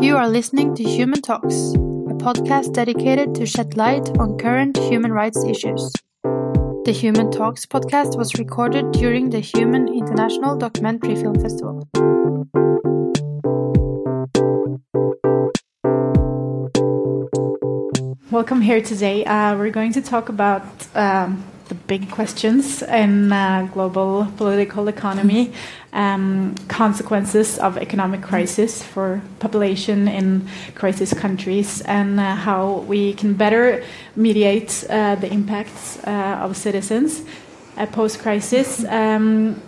You are listening to Human Talks, a podcast dedicated to shed light on current human rights issues. The Human Talks podcast was recorded during the Human International Documentary Film Festival. Welcome here today. Uh, we're going to talk about um, the big questions in uh, global political economy, um, consequences of economic crisis for population in crisis countries, and uh, how we can better mediate uh, the impacts uh, of citizens post-crisis. Um,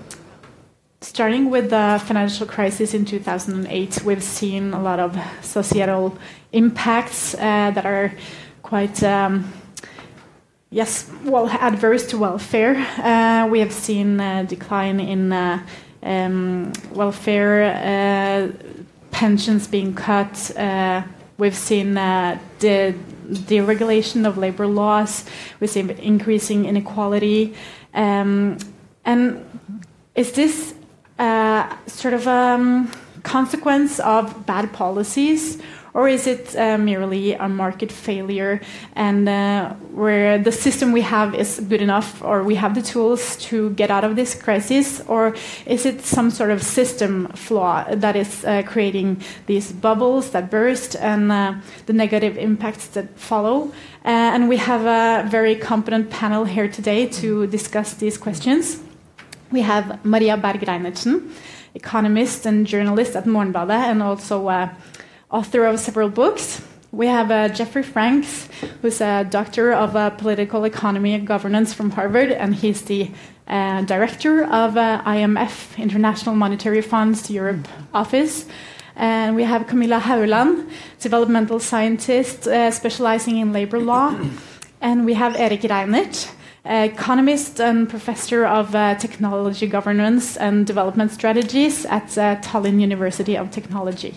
starting with the financial crisis in 2008, we've seen a lot of societal impacts uh, that are quite um, yes, well, adverse to welfare. Uh, we have seen a decline in uh, welfare, uh, pensions being cut. Uh, we've seen uh, the deregulation of labor laws. We've seen increasing inequality. Um, and is this sort of a um, consequence of bad policies? Is it uh, merely a market failure and uh, where the system we have is good enough or we have the tools to get out of this crisis? Or is it some sort of system flaw that is uh, creating these bubbles that burst and the negative impacts that follow? And we have a very competent panel here today to discuss these questions. We have Maria Berg economist and journalist at Morgenbladet and also author of several books. We have uh, Jeffrey Franks, who's a doctor of uh, political economy and governance from Harvard, and he's the uh, director of uh, IMF, International Monetary Fund's Europe office. And we have Camilla Houeland, developmental scientist uh, specializing in labor law. And we have Erik Reinert, economist and professor of uh, technology governance and development strategies at Tallinn University of Technology.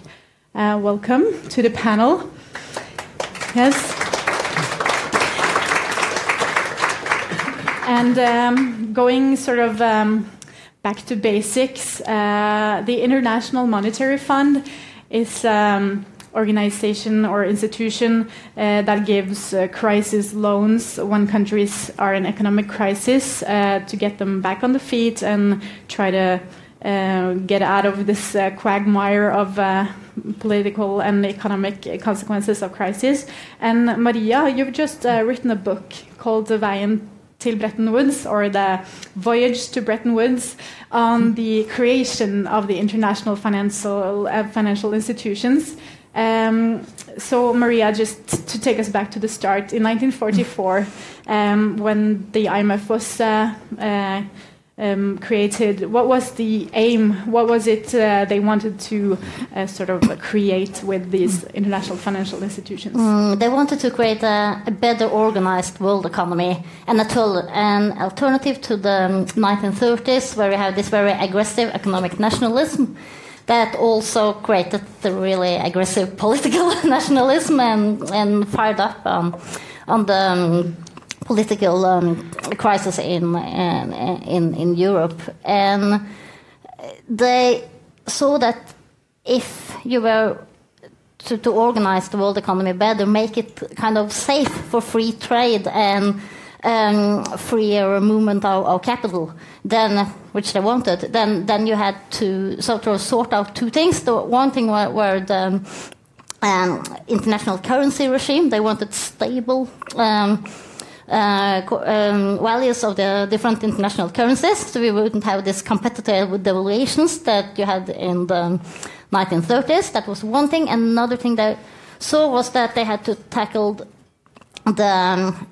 Uh, welcome to the panel. Yes. And um, going sort of um, back to basics, uh, the International Monetary Fund is um, organization or institution uh, that gives uh, crisis loans when countries are in economic crisis uh, to get them back on the feet and try to get out of this uh, quagmire of uh, political and economic consequences of crisis. And Maria, you've just written a book called The Veien til Bretton Woods, or the voyage to Bretton Woods, on the creation of the international financial uh, financial institutions. Um, so, Maria, just to take us back to the start, in 1944, um, when the IMF was uh, uh, um, created? What was the aim? What was it uh, they wanted to uh, sort of create with these international financial institutions? Mm, they wanted to create a, a, better organized world economy, and an alternative to the 1930s, where we have this very aggressive economic nationalism. That also created the really aggressive political nationalism and, and fired up um, on the um, political um, crisis in, in, in Europe. And they saw that if you were to, to organize the world economy better, make it kind of safe for free trade and um, freer movement of, of, capital, then which they wanted, then then you had to sort of sort out two things. The one thing were, were the um, international currency regime. They wanted stable. Um, um, values of the different international currencies, so we wouldn't have this competitive devaluations that you had in the 1930s. That was one thing. Another thing that saw was that they had to tackle the um,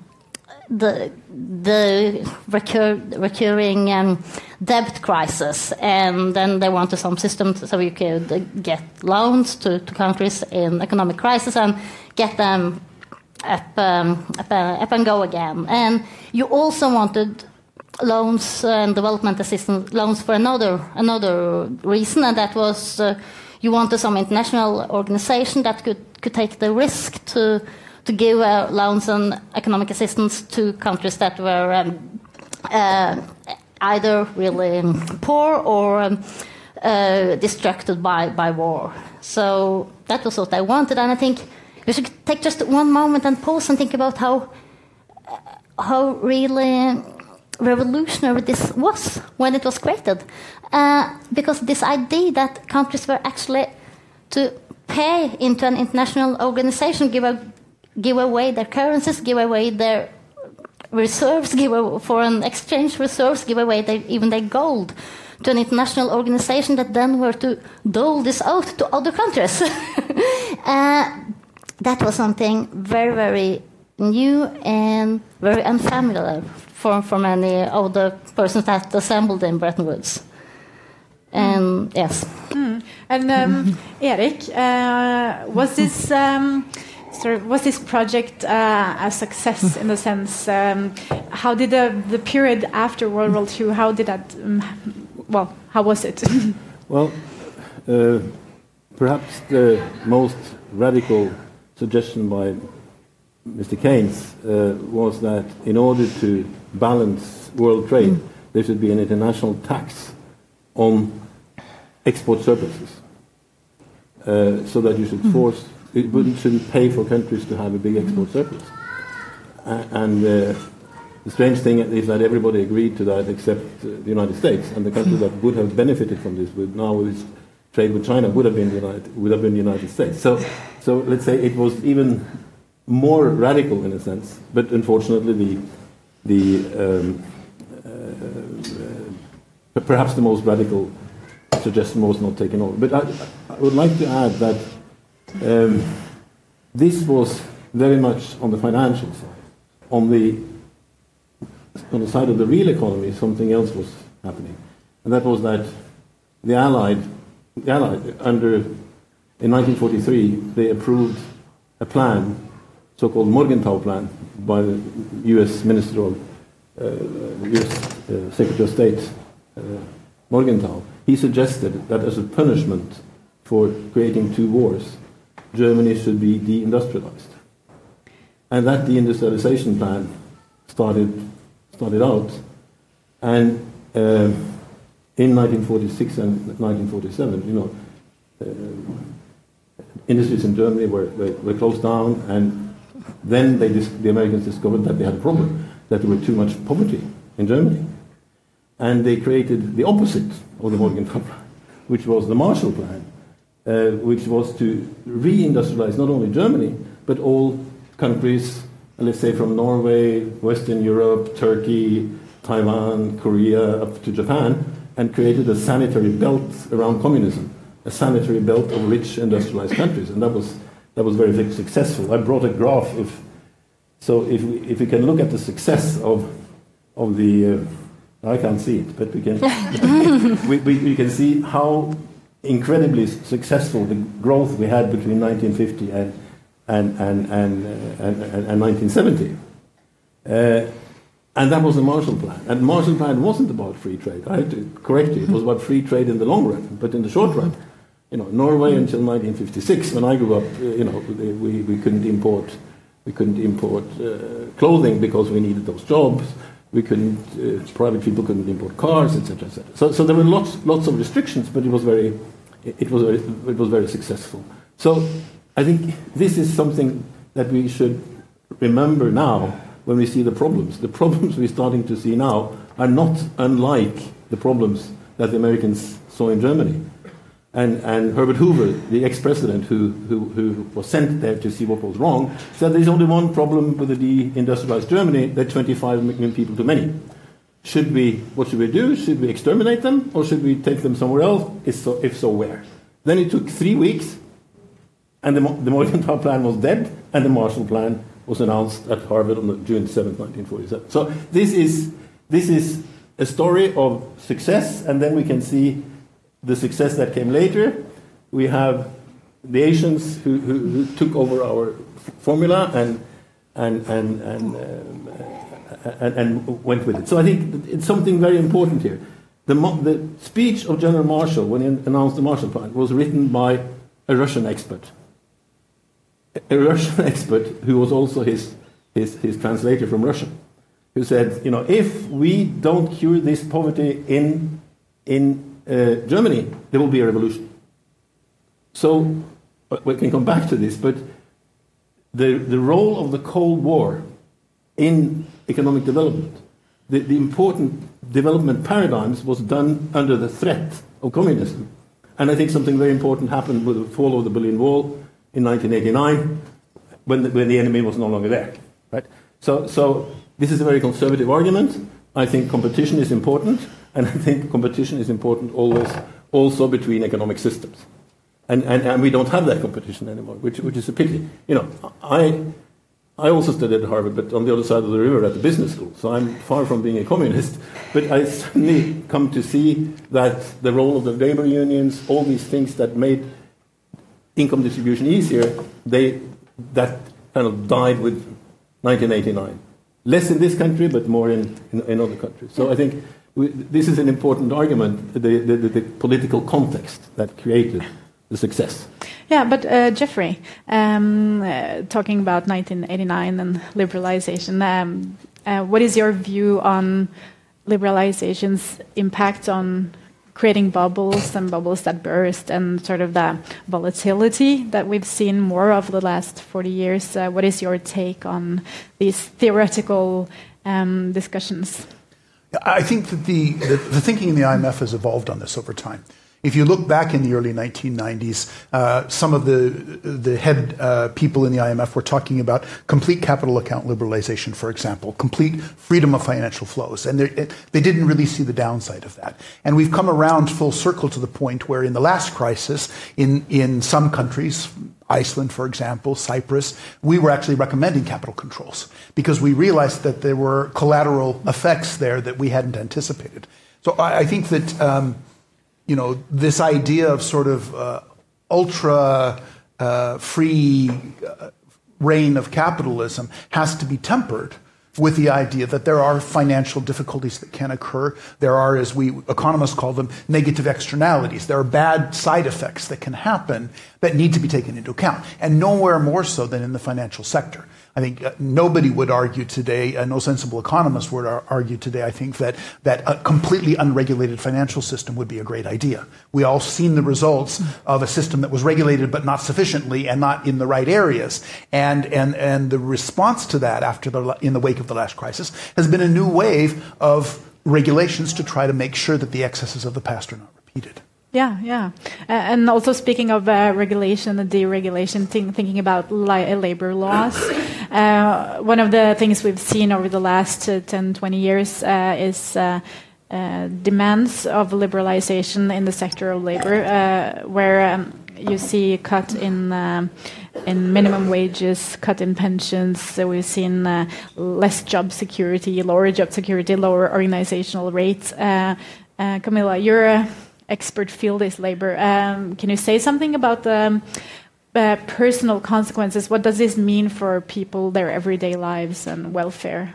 the the recur, recurring um, debt crisis, and then they wanted some system so you could get loans to, to countries in economic crisis and get them up, um, up, uh, up and go again. And you also wanted loans and development assistance loans for another another reason, and that was uh, you wanted some international organization that could could take the risk to to give uh, loans and economic assistance to countries that were um, uh, either really poor or um, uh, distracted by, by war. So that was what I wanted, and I think we should take just one moment and pause and think about how uh, how really revolutionary this was when it was created, uh, because this idea that countries were actually to pay into an international organization, give a, give away their currencies, give away their reserves, give away foreign exchange reserves, give away their, even their gold to an international organization that then were to dole this out to other countries. uh, that was something very, very new and very unfamiliar for, for many of the persons that assembled in Bretton Woods. And mm. yes. Mm. And um, Erik, uh, was this um, sort of, was this project uh, a success in the sense? Um, how did the the period after World War II? How did that um, well, how was it? well, uh, perhaps the most radical suggestion by Mr. Keynes uh, was that in order to balance world trade, mm. there should be an international tax on export surpluses. Uh, so that you should mm. force, it wouldn't, shouldn't pay for countries to have a big export surplus. and uh, the strange thing is that everybody agreed to that except uh, the United States, and the country that would have benefited from this, would now trade with China, would have been the United, would have been the United States. So, so let's say it was even more radical in a sense, but unfortunately the the um, uh, uh, perhaps the most radical suggestion was not taken over. But I, I would like to add that um, this was very much on the financial side, on the on the side of the real economy, something else was happening, and that was that the Allied, Allied under in 1943 they approved a plan, so-called Morgenthau plan, by the U.S. Minister of uh, U.S. Uh, Secretary of State uh, Morgenthau. He suggested that as a punishment for creating two wars, Germany should be deindustrialized, and that deindustrialization plan started started out. And uh, in 1946 and 1947, you know, uh, industries in Germany were, were, were, closed down, and then they the Americans discovered that they had a problem, that there were too much poverty in Germany. And they created the opposite of the Morgenthau Plan, which was the Marshall Plan, uh, which was to reindustrialize not only Germany, but all countries let's say from Norway, Western Europe, Turkey, Taiwan, Korea, up to Japan, and created a sanitary belt around communism, a sanitary belt of rich industrialized countries, and that was that was very successful. I brought a graph. If so, if we, if we can look at the success of of the, uh, I can't see it, but we can we, we, we can see how incredibly successful the growth we had between 1950 and and, and, and, uh, and, and 1970. Uh, and that was the Marshall Plan. And Marshall Plan wasn't about free trade. I have to correct you. It was about free trade in the long run, but in the short run, you know, Norway until 1956, when I grew up, uh, you know, we, we couldn't import we couldn't import uh, clothing because we needed those jobs. We couldn't uh, private people couldn't import cars, etc., etc. So, so there were lots lots of restrictions, but it was very it was very, it was very successful. So I think this is something that we should remember now when we see the problems. The problems we're starting to see now are not unlike the problems that the Americans saw in Germany. And, and Herbert Hoover, the ex president who, who, who was sent there to see what was wrong, said there's only one problem with the deindustrialized Germany that 25 million people too many. Should we, what should we do? Should we exterminate them or should we take them somewhere else? If so, if so where? Then it took three weeks and the, the Morgenthau Plan was dead, and the Marshall Plan was announced at Harvard on June 7, 1947. So this is, this is a story of success, and then we can see the success that came later. We have the Asians who, who, who took over our formula and, and, and, and, uh, and, and, went with it. So I think it's something very important here. The, the speech of General Marshall when he announced the Marshall Plan was written by a Russian expert a Russian expert who was also his, his, his translator from Russian, who said, you know, if we don't cure this poverty in, in uh, Germany, there will be a revolution. So uh, we can come back to this, but the, the role of the Cold War in economic development, the, the important development paradigms was done under the threat of communism. And I think something very important happened with the fall of the Berlin Wall in 1989 when the, when the enemy was no longer there. Right? So, so this is a very conservative argument. I think competition is important, and I think competition is important always also between economic systems. And, and, and we don't have that competition anymore, which, which is a pity. You know, I, I also studied at Harvard, but on the other side of the river at the business school, so I'm far from being a communist. But I suddenly come to see that the role of the labor unions, all these things that made income distribution easier, they, that kind of died with 1989. Less in this country, but more in, in, in other countries. So I think we, this is an important argument, the, the, the, political context that created the success. Yeah, but uh, Jeffrey, um, uh, talking about 1989 and liberalization, um, uh, what is your view on liberalization's impact on creating bubbles and bubbles that burst and sort of the volatility that we've seen more of the last 40 years. Uh, what is your take on these theoretical um, discussions? I think that the, the, the, thinking in the IMF has evolved on this over time. If you look back in the early 1990s, uh, some of the the head uh, people in the IMF were talking about complete capital account liberalization, for example, complete freedom of financial flows, and it, they didn't really see the downside of that. And we've come around full circle to the point where, in the last crisis, in in some countries, Iceland, for example, Cyprus, we were actually recommending capital controls because we realized that there were collateral effects there that we hadn't anticipated. So I, I think that. Um, you know, this idea of sort of uh, ultra uh, free uh, reign of capitalism has to be tempered with the idea that there are financial difficulties that can occur. There are, as we economists call them, negative externalities. There are bad side effects that can happen that need to be taken into account, and nowhere more so than in the financial sector. I think uh, nobody would argue today, uh, no sensible economist would ar- argue today, I think, that, that a completely unregulated financial system would be a great idea. We all seen the results of a system that was regulated but not sufficiently and not in the right areas. And, and, and the response to that after the, in the wake of the last crisis has been a new wave of regulations to try to make sure that the excesses of the past are not repeated. Yeah, yeah. And also speaking of uh, regulation and deregulation, think, thinking about li labor laws, one of the things we've seen over the last uh, 10, 20 years uh, is demands of liberalization in the sector of labor, where um, you see a cut in in minimum wages, cut in pensions. So we've seen uh, less job security, lower job security, lower organizational rates. Uh, uh, Camilla, you're expert field is labor. Um, can you say something about the um, uh, personal consequences? What does this mean for people, their everyday lives and welfare?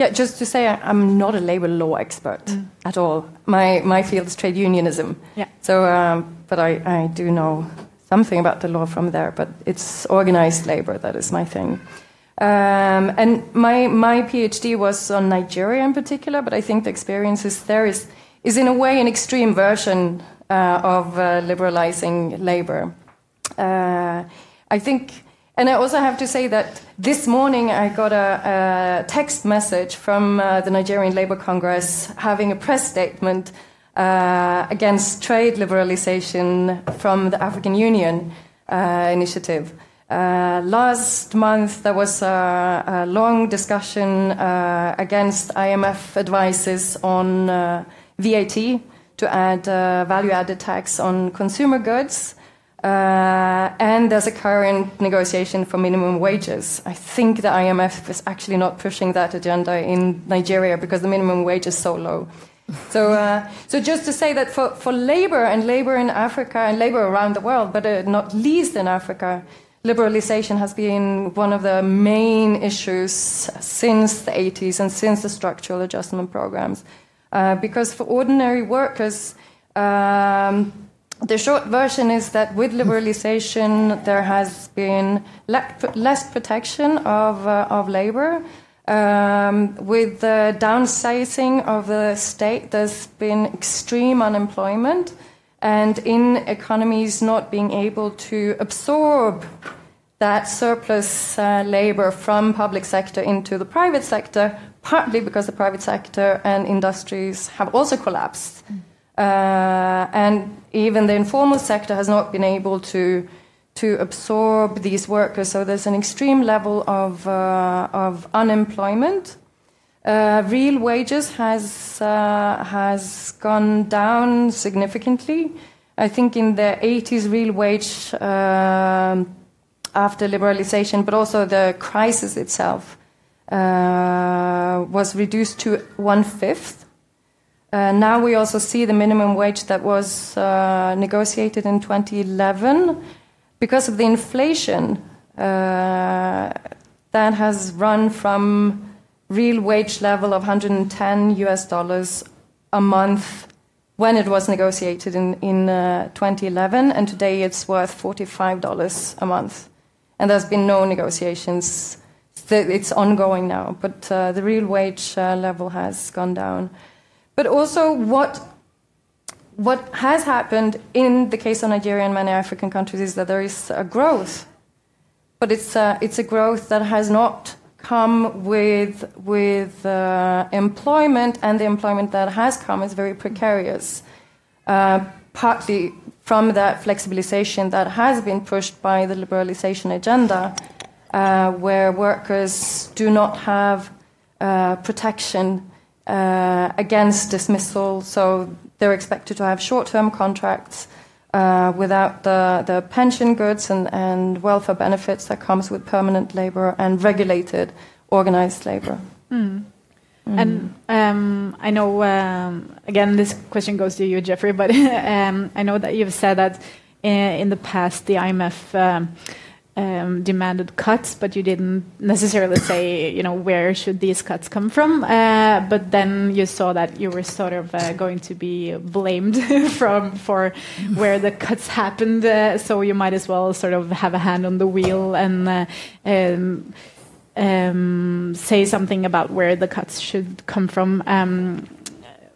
Yeah, just to say, I'm not a labor law expert mm. at all. My my field is trade unionism. Yeah. So, um, but I, I do know something about the law from there. But it's organized labor that is my thing. Um, and my my PhD was on Nigeria in particular, but I think the experiences there is is in a way an extreme version uh, of uh, liberalizing labor. Uh, I think, and I also have to say that this morning I got a, a text message from uh, the Nigerian Labour Congress having a press statement uh, against trade liberalization from the African Union uh, initiative. Uh, last month, there was a, a long discussion uh, against IMF advices on VAT to add value added tax on consumer goods. Uh, and there's a current negotiation for minimum wages. I think the IMF is actually not pushing that agenda in Nigeria because the minimum wage is so low. so, uh, so just to say that for, for labor and labor in Africa and labor around the world, but uh, not least in Africa, liberalization has been one of the main issues since the 80s and since the structural adjustment programs. Uh, because for ordinary workers, um, the short version is that with liberalization, there has been le less protection of, uh, of labor. Um, with the downsizing of the state, there's been extreme unemployment, and in economies not being able to absorb that surplus uh, labor from public sector into the private sector, partly because the private sector and industries have also collapsed. Mm. Uh, and even the informal sector has not been able to to absorb these workers. So there's an extreme level of, uh, of unemployment. Uh, real wages has, uh, has gone down significantly. I think in the 80s, real wage um, after liberalization, but also the crisis itself, uh, was reduced to one fifth. Uh, now we also see the minimum wage that was uh, negotiated in 2011 because of the inflation uh, that has run from real wage level of 110 US dollars a month when it was negotiated in, in uh, 2011, and today it's worth $45 a month. And there's been no negotiations. It's ongoing now, but uh, the real wage uh, level has gone down. But also, what what has happened in the case of Nigeria and many African countries is that there is a growth, but it's a, it's a growth that has not come with with uh, employment, and the employment that has come is very precarious, uh, partly from that flexibilization that has been pushed by the liberalization agenda, uh, where workers do not have uh, protection uh, against dismissal, so they're expected to have short term contracts uh, without the, the pension goods and, and welfare benefits that comes with permanent labor and regulated organized labor. Mm. Mm. And um, I know, um, again, this question goes to you, Jeffrey, but um, I know that you've said that in, uh, in the past the IMF um, demanded cuts, but you didn't necessarily say, you know, where should these cuts come from. Uh, but then you saw that you were sort of uh, going to be blamed from for where the cuts happened. Uh, so you might as well sort of have a hand on the wheel and. Uh, um, um, say something about where the cuts should come from. Um,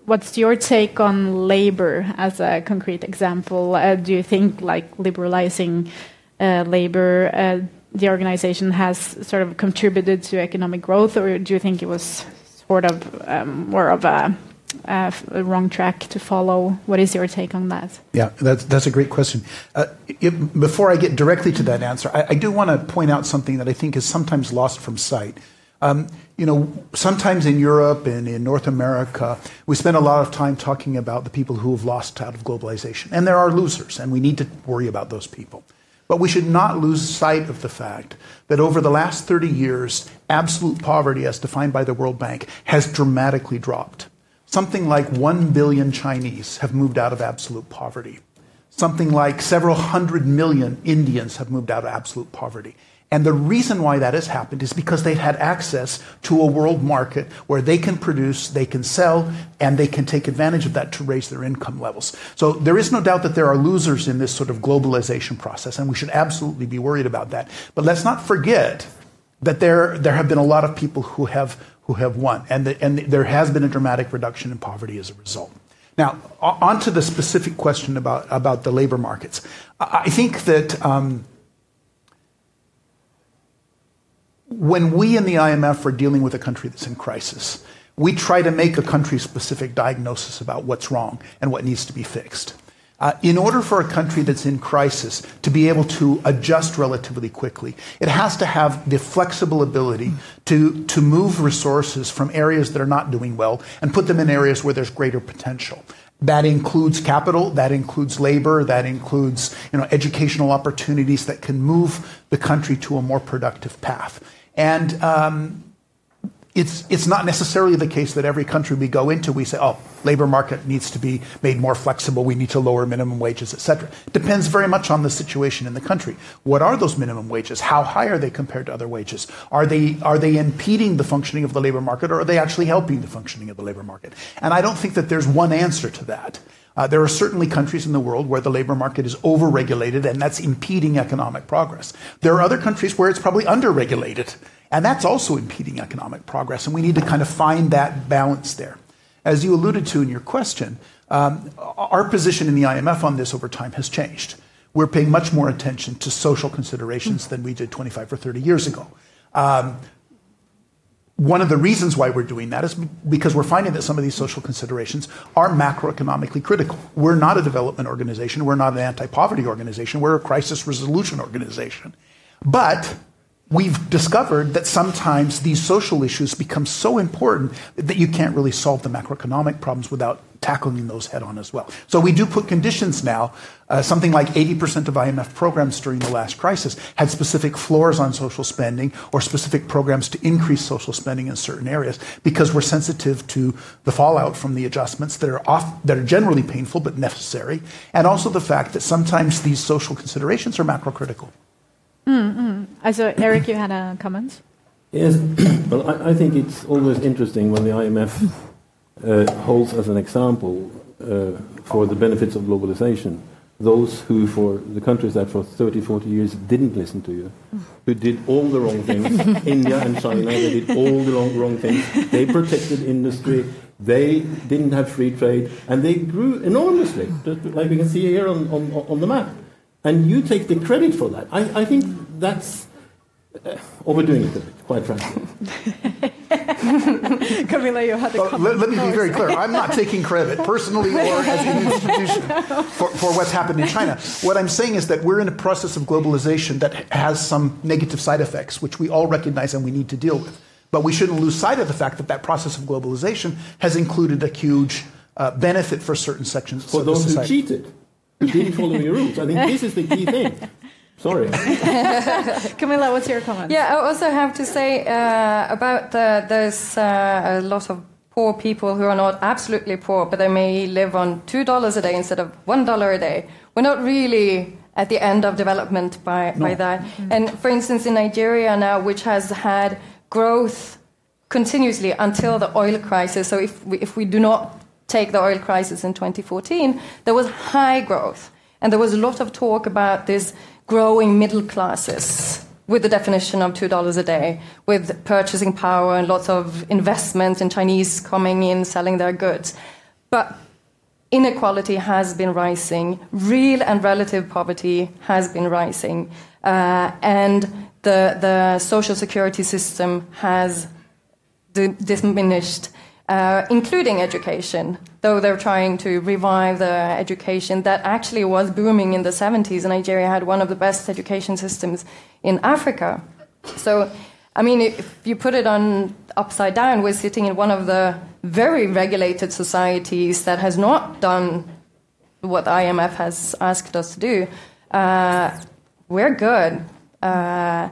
what's your take on labor as a concrete example? Uh, do you think like liberalizing labor, uh, the organization has sort of contributed to economic growth, or do you think it was sort of um, more of a, wrong track to follow? What is your take on that? Yeah, that's, a great question. Uh, before I get directly to that answer, I, I do want to point out something that I think is sometimes lost from sight. Um, you know, sometimes in Europe and in North America, we spend a lot of time talking about the people who have lost out of globalization. And there are losers, and we need to worry about those people. But we should not lose sight of the fact that over the last 30 years, absolute poverty, as defined by the World Bank, has dramatically dropped. Something like 1 billion Chinese have moved out of absolute poverty. Something like several hundred million Indians have moved out of absolute poverty. And the reason why that has happened is because they've had access to a world market where they can produce, they can sell, and they can take advantage of that to raise their income levels. So there is no doubt that there are losers in this sort of globalization process, and we should absolutely be worried about that. But let's not forget that there, there have been a lot of people who have, who have won, and, the, and there has been a dramatic reduction in poverty as a result. Now, on to the specific question about, about the labor markets. I think that. Um, when we in the IMF are dealing with a country that's in crisis, we try to make a country specific diagnosis about what's wrong and what needs to be fixed. Uh, in order for a country that's in crisis to be able to adjust relatively quickly, it has to have the flexible ability to, to move resources from areas that are not doing well and put them in areas where there's greater potential. That includes capital, that includes labor, that includes you know, educational opportunities that can move the country to a more productive path. And um, it's, it's not necessarily the case that every country we go into, we say, oh, labor market needs to be made more flexible, we need to lower minimum wages, et cetera. It depends very much on the situation in the country. What are those minimum wages? How high are they compared to other wages? Are they, are they impeding the functioning of the labor market, or are they actually helping the functioning of the labor market? And I don't think that there's one answer to that. Uh, there are certainly countries in the world where the labor market is overregulated and that's impeding economic progress. There are other countries where it's probably underregulated and that's also impeding economic progress. And we need to kind of find that balance there. As you alluded to in your question, um, our position in the IMF on this over time has changed. We're paying much more attention to social considerations than we did 25 or 30 years ago. Um, one of the reasons why we're doing that is because we're finding that some of these social considerations are macroeconomically critical. We're not a development organization, we're not an anti poverty organization, we're a crisis resolution organization. But we've discovered that sometimes these social issues become so important that you can't really solve the macroeconomic problems without tackling those head on as well. So we do put conditions now. Uh, something like 80% of IMF programs during the last crisis had specific floors on social spending or specific programs to increase social spending in certain areas because we're sensitive to the fallout from the adjustments that are off, that are generally painful but necessary, and also the fact that sometimes these social considerations are macrocritical. Mm-hmm. Also, Erik, you had a comment? Yes, well, I, I, think it's always interesting when the IMF uh, holds as an example uh, for the benefits of globalization those who, for the countries that for 30, 40 years didn't listen to you, who did all the wrong things, India and China, they did all the wrong, wrong things. They protected industry, they didn't have free trade, and they grew enormously, just like we can see here on, on, on the map and you take the credit for that. I, I think that's uh, overdoing it a bit, quite frankly. Camilla, you had a well, let, let, me be very clear. I'm not taking credit, personally or as an institution, for, for what's happened in China. What I'm saying is that we're in a process of globalization that has some negative side effects, which we all recognize and we need to deal with. But we shouldn't lose sight of the fact that that process of globalization has included a huge uh, benefit for certain sections for of those society. who cheated who didn't follow your rules. I think this is the key thing. Sorry. Camilla, what's your comment? Yeah, I also have to say uh, about the, there's uh, a lot of poor people who are not absolutely poor, but they may live on $2 a day instead of $1 a day. We're not really at the end of development by, no. by that. Mm-hmm. And for instance, in Nigeria now, which has had growth continuously until the oil crisis, so if we, if we do not take the oil crisis in 2014, there was high growth. And there was a lot of talk about this growing middle classes with the definition of $2 a day, with purchasing power and lots of investment in Chinese coming in, selling their goods. But inequality has been rising, real and relative poverty has been rising, uh, and the, the social security system has diminished uh, including education, though they're trying to revive the education that actually was booming in the 70s. Nigeria had one of the best education systems in Africa. So, I mean, if you put it on upside down, we're sitting in one of the very regulated societies that has not done what IMF has asked us to do. Uh, we're good. Uh,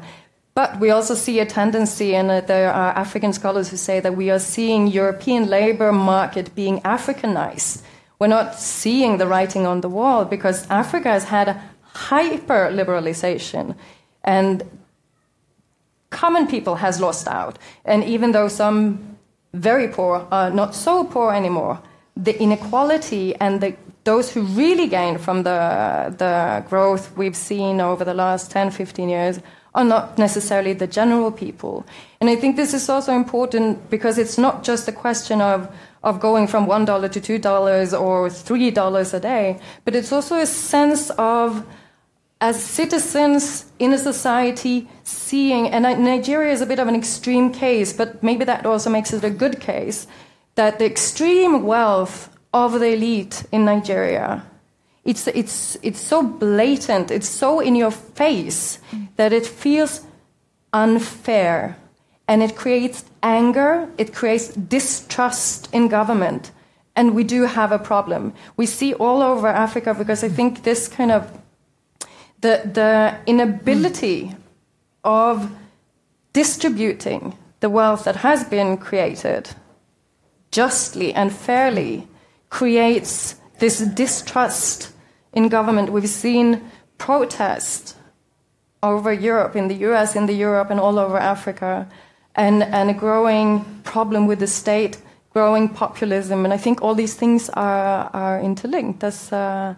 but we also see a tendency, and uh, there are African scholars who say that we are seeing European labor market being Africanized. We're not seeing the writing on the wall because Africa has had a hyper liberalization, and common people has lost out. And even though some very poor are not so poor anymore, the inequality and the those who really gain from the, the growth we've seen over the last 10, 15 years are not necessarily the general people. And I think this is also important because it's not just a question of, of going from $1 to $2 or $3 a day, but it's also a sense of, as citizens in a society, seeing, and Nigeria is a bit of an extreme case, but maybe that also makes it a good case, that the extreme wealth of the elite in Nigeria it's, it's, it's so blatant, it's so in your face that it feels unfair. And it creates anger, it creates distrust in government. And we do have a problem. We see all over Africa because I think this kind of the, the inability of distributing the wealth that has been created justly and fairly creates this distrust in government. We've seen protests over Europe, in the US, in the Europe, and all over Africa, and, and a growing problem with the state growing populism, and I think all these things are are interlinked. There's uh,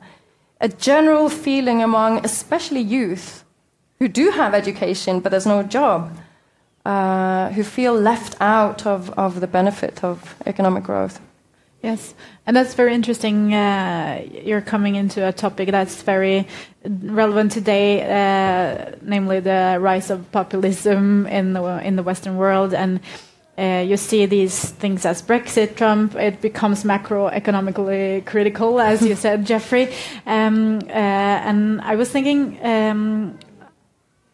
a general feeling among, especially youth, who do have education but there's no job, uh, who feel left out of, of the benefit of economic growth. Yes, and that's very interesting. Uh, you're coming into a topic that's very relevant today, uh, namely the rise of populism in the in the Western world, and uh, you see these things as Brexit, Trump. It becomes macroeconomically critical, as you said, Jeffrey. Um, uh, and I was thinking. Um,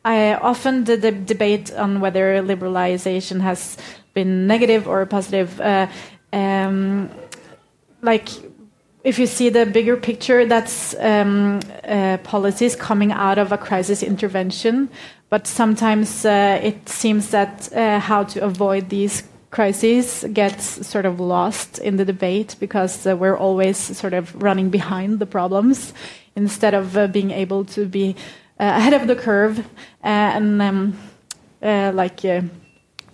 I often the, the, debate on whether liberalization has been negative or positive. Uh, um, like if you see the bigger picture, that's um, uh, policies coming out of a crisis intervention. But sometimes uh, it seems that uh, how to avoid these crises gets sort of lost in the debate because uh, we're always sort of running behind the problems instead of uh, being able to be uh, ahead of the curve and um, like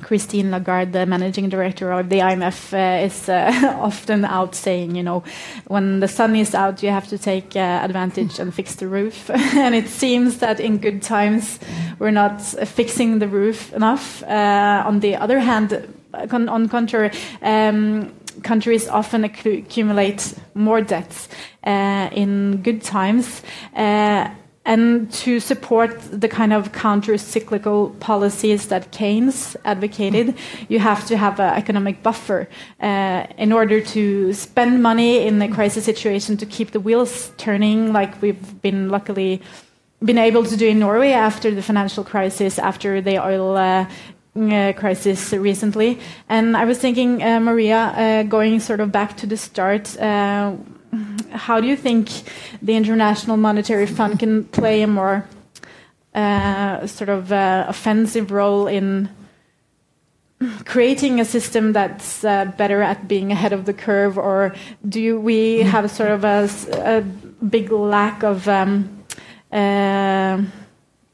Christine Lagarde, the managing director of the IMF, uh, is uh, often out saying, you know, when the sun is out, you have to take uh, advantage and fix the roof. and it seems that in good times, we're not fixing the roof enough. Uh, on the other hand, con on contrary, um, countries often accumulate more debts uh, in good times uh, and to support the kind of counter-cyclical policies that Keynes advocated, you have to have an economic buffer uh, in order to spend money in a crisis situation to keep the wheels turning, like we've been luckily been able to do in Norway after the financial crisis, after the oil. Uh, uh, crisis recently, and I was thinking, uh, Maria, uh, going sort of back to the start, how do you think the International Monetary Fund can play a more uh, sort of uh, offensive role in creating a system that's uh, better at being ahead of the curve, or do we have sort of a, a big lack of um, uh,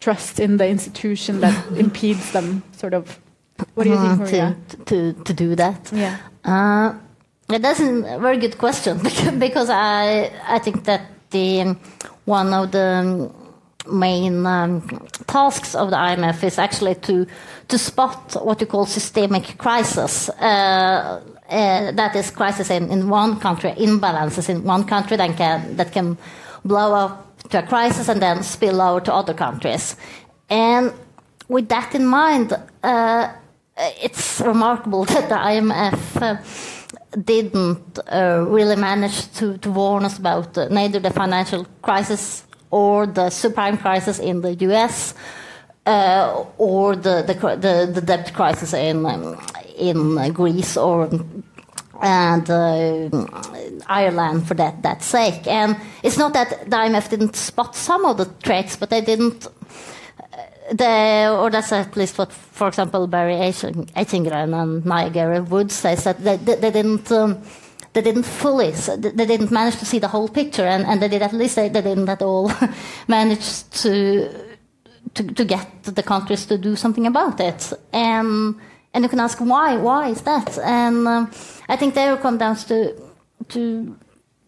trust in the institution that impedes them? Sort of. What do you think, Maria? To, to, to do that? Yeah. Uh, that's a very good question because I I think that the one of the main um, tasks of the IMF is actually to to spot what you call systemic crisis. Uh, uh, that is crisis in, in one country, imbalances in one country that can that can blow up to a crisis and then spill over to other countries. And with that in mind, uh, it's remarkable that the IMF uh, didn't uh, really manage to, to, warn us about uh, neither the financial crisis or the subprime crisis in the US uh, or the, the, the, the, debt crisis in, um, in Greece or and uh, Ireland for that, that sake. And it's not that the IMF didn't spot some of the threats, but they didn't the, or that's at least what, for example, Barry Eichengreen and Ngaire Woods says that they, they, they didn't. Um, they didn't fully, they didn't manage to see the whole picture, and, and they did at least they, they didn't at all manage to, to, to get the countries to do something about it. And and you can ask why? Why is that? And um, I think there comes down to to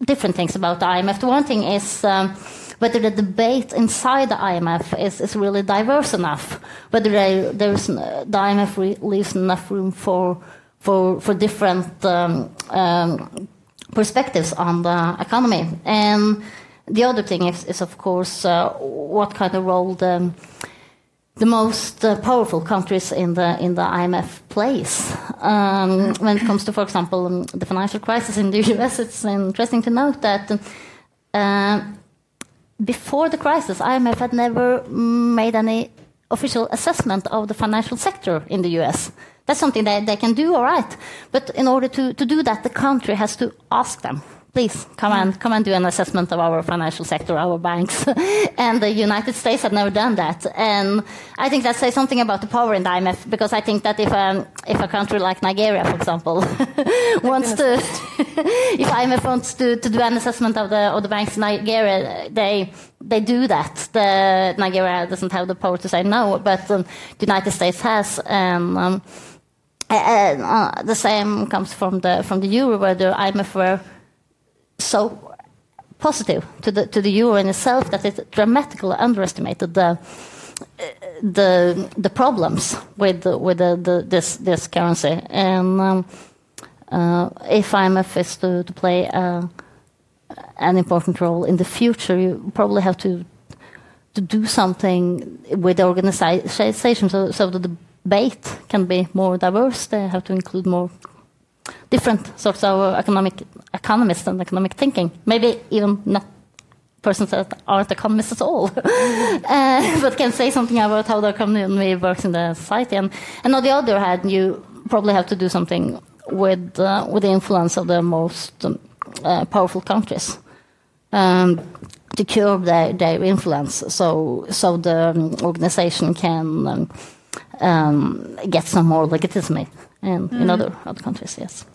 different things about the IMF. The one thing is. Um, whether the debate inside the IMF is, is really diverse enough, whether there, there's, the IMF re- leaves enough room for, for, for different um, um, perspectives on the economy. And the other thing is, is of course, uh, what kind of role the, the most uh, powerful countries in the in the IMF plays. Um, when it comes to, for example, um, the financial crisis in the US, it's interesting to note that uh, before the crisis, IMF had never made any official assessment of the financial sector in the US. That's something that they can do, all right. But in order to, to do that, the country has to ask them please come and come and do an assessment of our financial sector, our banks. and the United States have never done that. And I think that says something about the power in the IMF because I think that if um, if a country like Nigeria, for example, wants to, if IMF wants to, to do an assessment of the of the banks in Nigeria, they they do that. The Nigeria doesn't have the power to say no, but um, the United States has. And, um, uh, the same comes from the from the euro, where the IMF were so positive to the to the euro in itself that it dramatically underestimated the the the problems with with the, the, this this currency. And um, uh, if IMF is to, to play uh, an important role in the future, you probably have to to do something with the organization so, so the debate can be more diverse. They have to include more different sorts of economic economists and economic thinking. Maybe even not persons that aren't economists at all, uh, but can say something about how the economy works in the society. And, and on the other hand, you probably have to do something with uh, with the influence of the most um, uh, powerful countries um, to curb their, their influence, so so the um, organization can um, get some more legitimacy in, mm. in other other countries. Yes.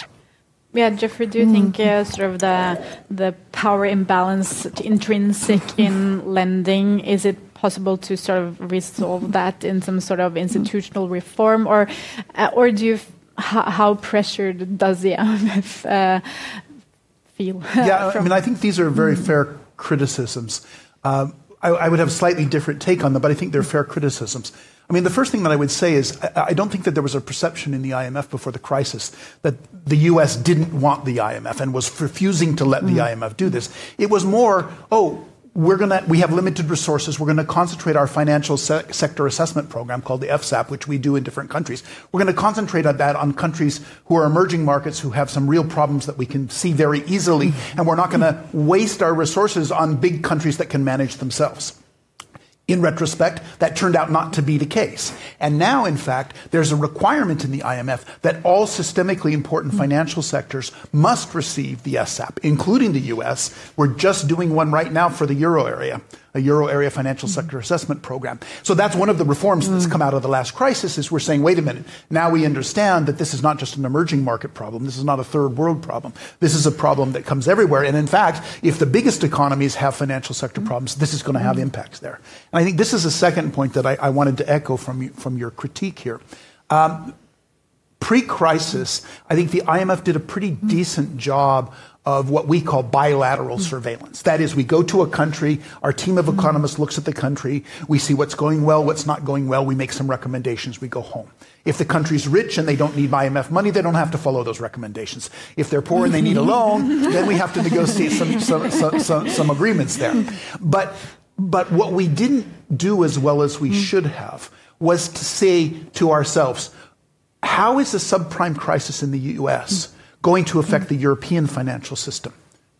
Yeah, Jeffrey, do you think uh, sort of the the power imbalance intrinsic in lending is it possible to sort of resolve that in some sort of institutional reform, or uh, or do you how, how, pressured does the IMF uh, feel? yeah, I mean, I think these are very mm. fair criticisms. Um, I, I, would have a slightly different take on them, but I think they're fair criticisms. I mean, the first thing that I would say is I, don't think that there was a perception in the IMF before the crisis that the U.S. didn't want the IMF and was refusing to let the IMF do this. It was more, oh, we're going to we have limited resources we're going to concentrate our financial se- sector assessment program called the FSAP which we do in different countries we're going to concentrate on that on countries who are emerging markets who have some real problems that we can see very easily mm. and we're not going to waste our resources on big countries that can manage themselves in retrospect, that turned out not to be the case. And now, in fact, there's a requirement in the IMF that all systemically important hmm. financial sectors must receive the FSAP, including the US. We're just doing one right now for the euro area a euro area financial mm-hmm. sector assessment program. So that's one of the reforms that's come out of the last crisis is we're saying, wait a minute, now we understand that this is not just an emerging market problem. This is not a third world problem. This is a problem that comes everywhere. And in fact, if the biggest economies have financial sector mm-hmm. problems, this is going to have mm-hmm. impacts there. And I think this is a second point that I, I wanted to echo from, you, from your critique here. Um, Pre crisis, I think the IMF did a pretty decent job of what we call bilateral hmm. surveillance. That is, we go to a country, our team of hmm. economists looks at the country, we see what's going well, what's not going well, we make some recommendations, we go home. If the country's rich and they don't need IMF money, they don't have to follow those recommendations. If they're poor and they need a loan, then we have to negotiate some, some, some, some, agreements there. But, but what we didn't do as well as we hmm. should have was to say to ourselves, how is the subprime crisis in the US going to affect the European financial system?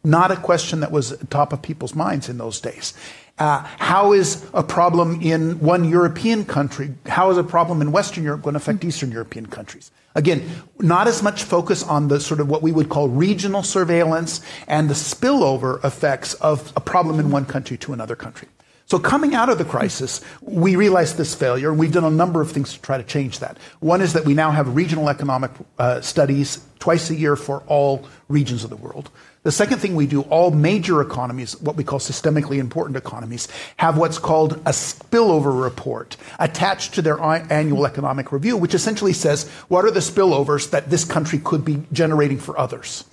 Not a question that was top of people's minds in those days. Uh, how is a problem in one European country, how is a problem in Western Europe going to affect Eastern European countries? Again, not as much focus on the sort of what we would call regional surveillance and the spillover effects of a problem in one country to another country. So coming out of the crisis, we realized this failure, and we've done a number of things to try to change that. One is that we now have regional economic uh, studies twice a year for all regions of the world. The second thing we do, all major economies, what we call systemically important economies, have what's called a spillover report attached to their annual economic review, which essentially says what are the spillovers that this country could be generating for others.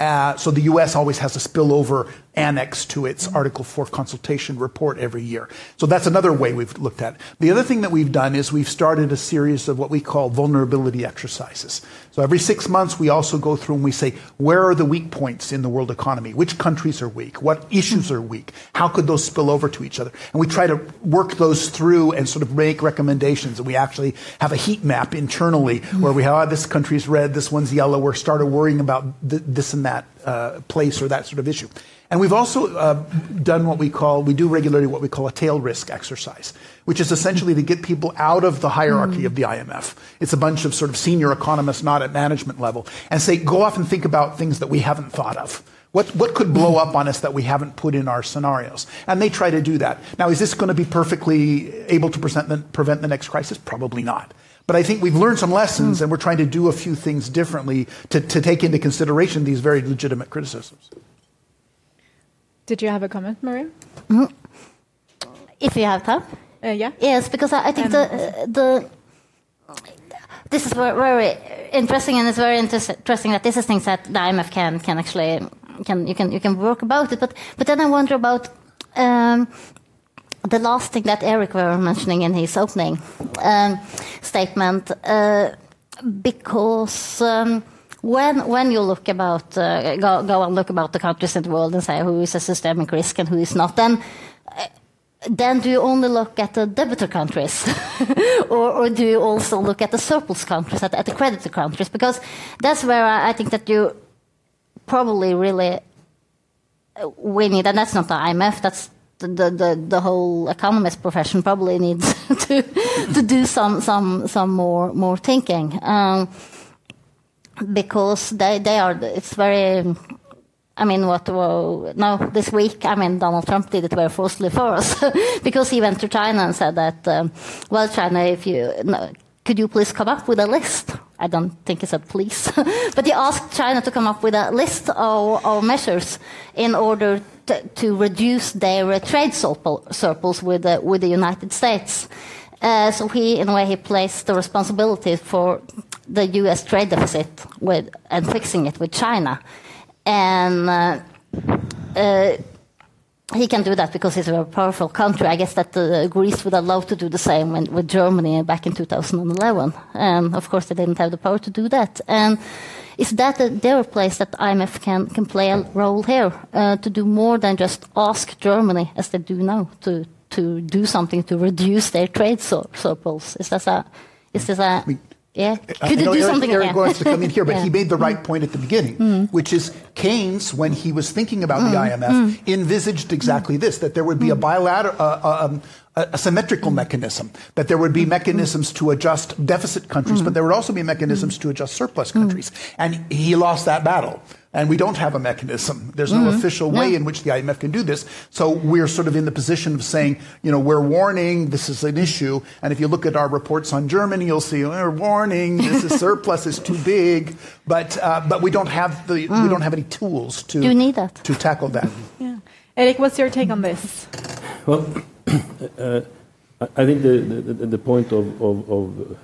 Uh, so the U.S. always has a spillover annex to its Article 4 consultation report every year. So that's another way we've looked at it. The other thing that we've done is we've started a series of what we call vulnerability exercises. So every six months, we also go through and we say, where are the weak points in the world economy? Which countries are weak? What issues are weak? How could those spill over to each other? And we try to work those through and sort of make recommendations. And we actually have a heat map internally where we have, oh, this country's red, this one's yellow. We're started worrying about th- this and that uh, place or that sort of issue. And we've also uh, done what we call, we do regularly what we call a tail risk exercise, which is essentially to get people out of the hierarchy mm. of the IMF. It's a bunch of sort of senior economists, not at management level, and say, go off and think about things that we haven't thought of. What, what could blow up on us that we haven't put in our scenarios? And they try to do that. Now, is this going to be perfectly able to the, prevent the next crisis? Probably not. But I think we've learned some lessons, mm. and we're trying to do a few things differently to, to take into consideration these very legitimate criticisms. Did you have a comment, Maria? Mm. If you have time. Uh, yeah. Yes, because I, I think um, the uh, the this is very, very interesting, and it's very interesting that this is things that the IMF can can actually can you can you can work about it. But but then I wonder about. Um, the last thing that Erik were mentioning in his opening um, statement, uh, because um, when when you look about uh, go, go and look about the countries in the world and say who is a systemic risk and who is not, then uh, then do you only look at the debitor countries, or, or, do you also look at the surplus countries, at, at the creditor countries? Because that's where I, I, think that you probably really uh, we need, and that's not the IMF. That's the, the, the whole economist profession probably needs to to do some some some more more thinking um, because they they are it's very I mean, what? No, this week, I mean, Donald Trump did it very forcefully for us because he went to China and said that, um, well, China, if you no, could you please come up with a list? I don't think he said please, but he asked China to come up with a list of, of measures in order to, to reduce their trade surplus with the, with the United States. Uh, so he, in a way, he placed the responsibility for the U.S. trade deficit with and fixing it with China and uh, uh, he can do that because he's a very powerful country. I guess that uh, Greece would loved to do the same when, with Germany back in 2011. And of course, they didn't have the power to do that. And is that a, their place that IMF can, can play a role here uh, to do more than just ask Germany, as they do now, to, to do something to reduce their trade surplus? Is this a, is this a yeah. Could you do Erik, something Erik wants to come in here, but yeah. he made the right point at the beginning, mm. which is Keynes, when he was thinking about mm. the IMF, mm. envisaged exactly this: that there would be a bilateral, uh, uh, um, a symmetrical mechanism, that there would be mechanisms to adjust deficit countries, but there would also be mechanisms to adjust surplus countries. And he lost that battle. And we don't have a mechanism. There's no mm-hmm. official way yeah. in which the IMF can do this. So we're sort of in the position of saying, you know, we're warning this is an issue. And if you look at our reports on Germany, you'll see we're warning this is surplus is too big. But uh, but we don't have the mm. we don't have any tools to you need that. to tackle that. Yeah. Erik, what's your take on this? Well, uh, I think the, the, the point of, of, of,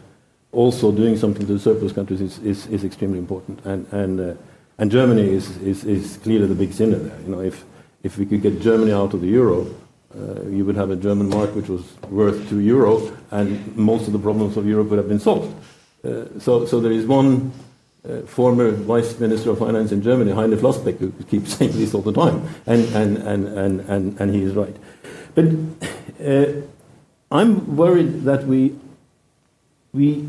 also doing something to the surplus countries is, is, is extremely important. And, and, uh, and Germany is, is, is clearly the big sinner there. You know, if, if we could get Germany out of the euro, uh, you would have a German mark which was worth two euro, and most of the problems of Europe would have been solved. Uh, so, so there is one uh, former Vice Minister of Finance in Germany, Heiner Flassbeck, who keeps saying this all the time, and, and, and, and, and, and he is right. But uh, I'm worried that we, we,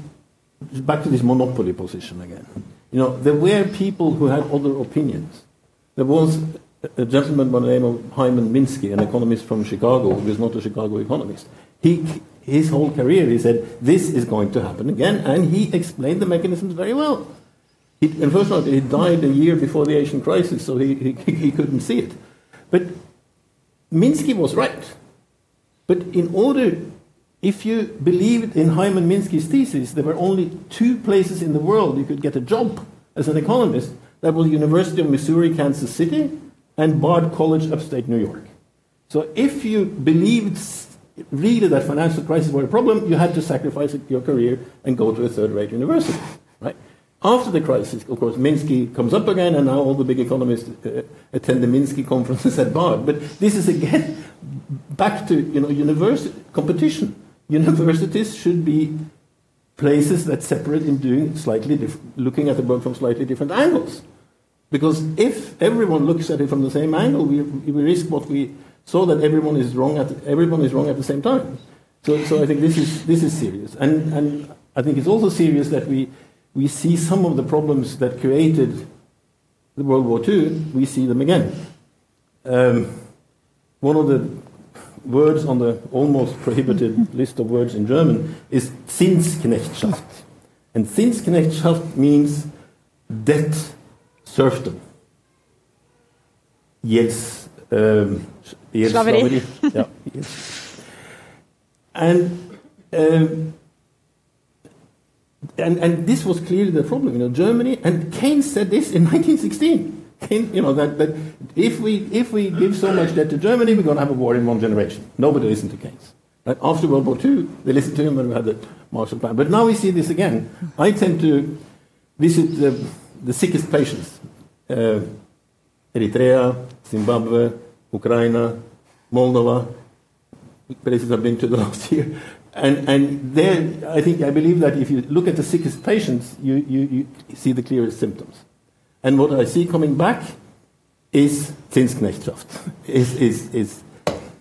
back to this monopoly position again. You know, there were people who had other opinions. There was a gentleman by the name of Hyman Minsky, an economist from Chicago, who was not a Chicago economist. He, his whole career, he said, this is going to happen again, and he explained the mechanisms very well. He, all, he died a year before the Asian crisis, so he, he, he couldn't see it. But Minsky was right. But in order, if you believed in Hyman Minsky's thesis, there were only two places in the world you could get a job as an economist. That was University of Missouri, Kansas City, and Bard College, upstate New York. So if you believed really that financial crisis were a problem, you had to sacrifice your career and go to a third-rate university, right? After the crisis, of course, Minsky comes up again, and now all the big economists uh, attend the Minsky conferences at Bard. But this is again back to you know university competition. Universities should be places that separate in doing slightly looking at the world from slightly different angles. Because if everyone looks at it from the same angle, we, we risk what we saw that everyone is wrong at everyone is wrong at the same time. So, so I think this is this is serious, and and I think it's also serious that we we see some of the problems that created the World War II, we see them again. Um, one of the words on the almost prohibited list of words in German is Zinsknechtschaft. And Zinsknechtschaft means debt serfdom. Yes. Um, yes yeah, yes. And um, and, and this was clearly the problem. You know, Germany and Keynes said this in 1916. Keynes, you know that, that if we if we give so much debt to Germany, we're going to have a war in one generation. Nobody listened to Keynes. Right? After World War II, they listened to him when we had the Marshall Plan. But now we see this again. I tend to visit the, the sickest patients. Uh, Eritrea, Zimbabwe, Ukraine, Moldova, places I've been to the last year. And, and there, I think, I believe that if you look at the sickest patients, you, you, you see the clearest symptoms. And what I see coming back is Zinsknechtschaft, is, is, is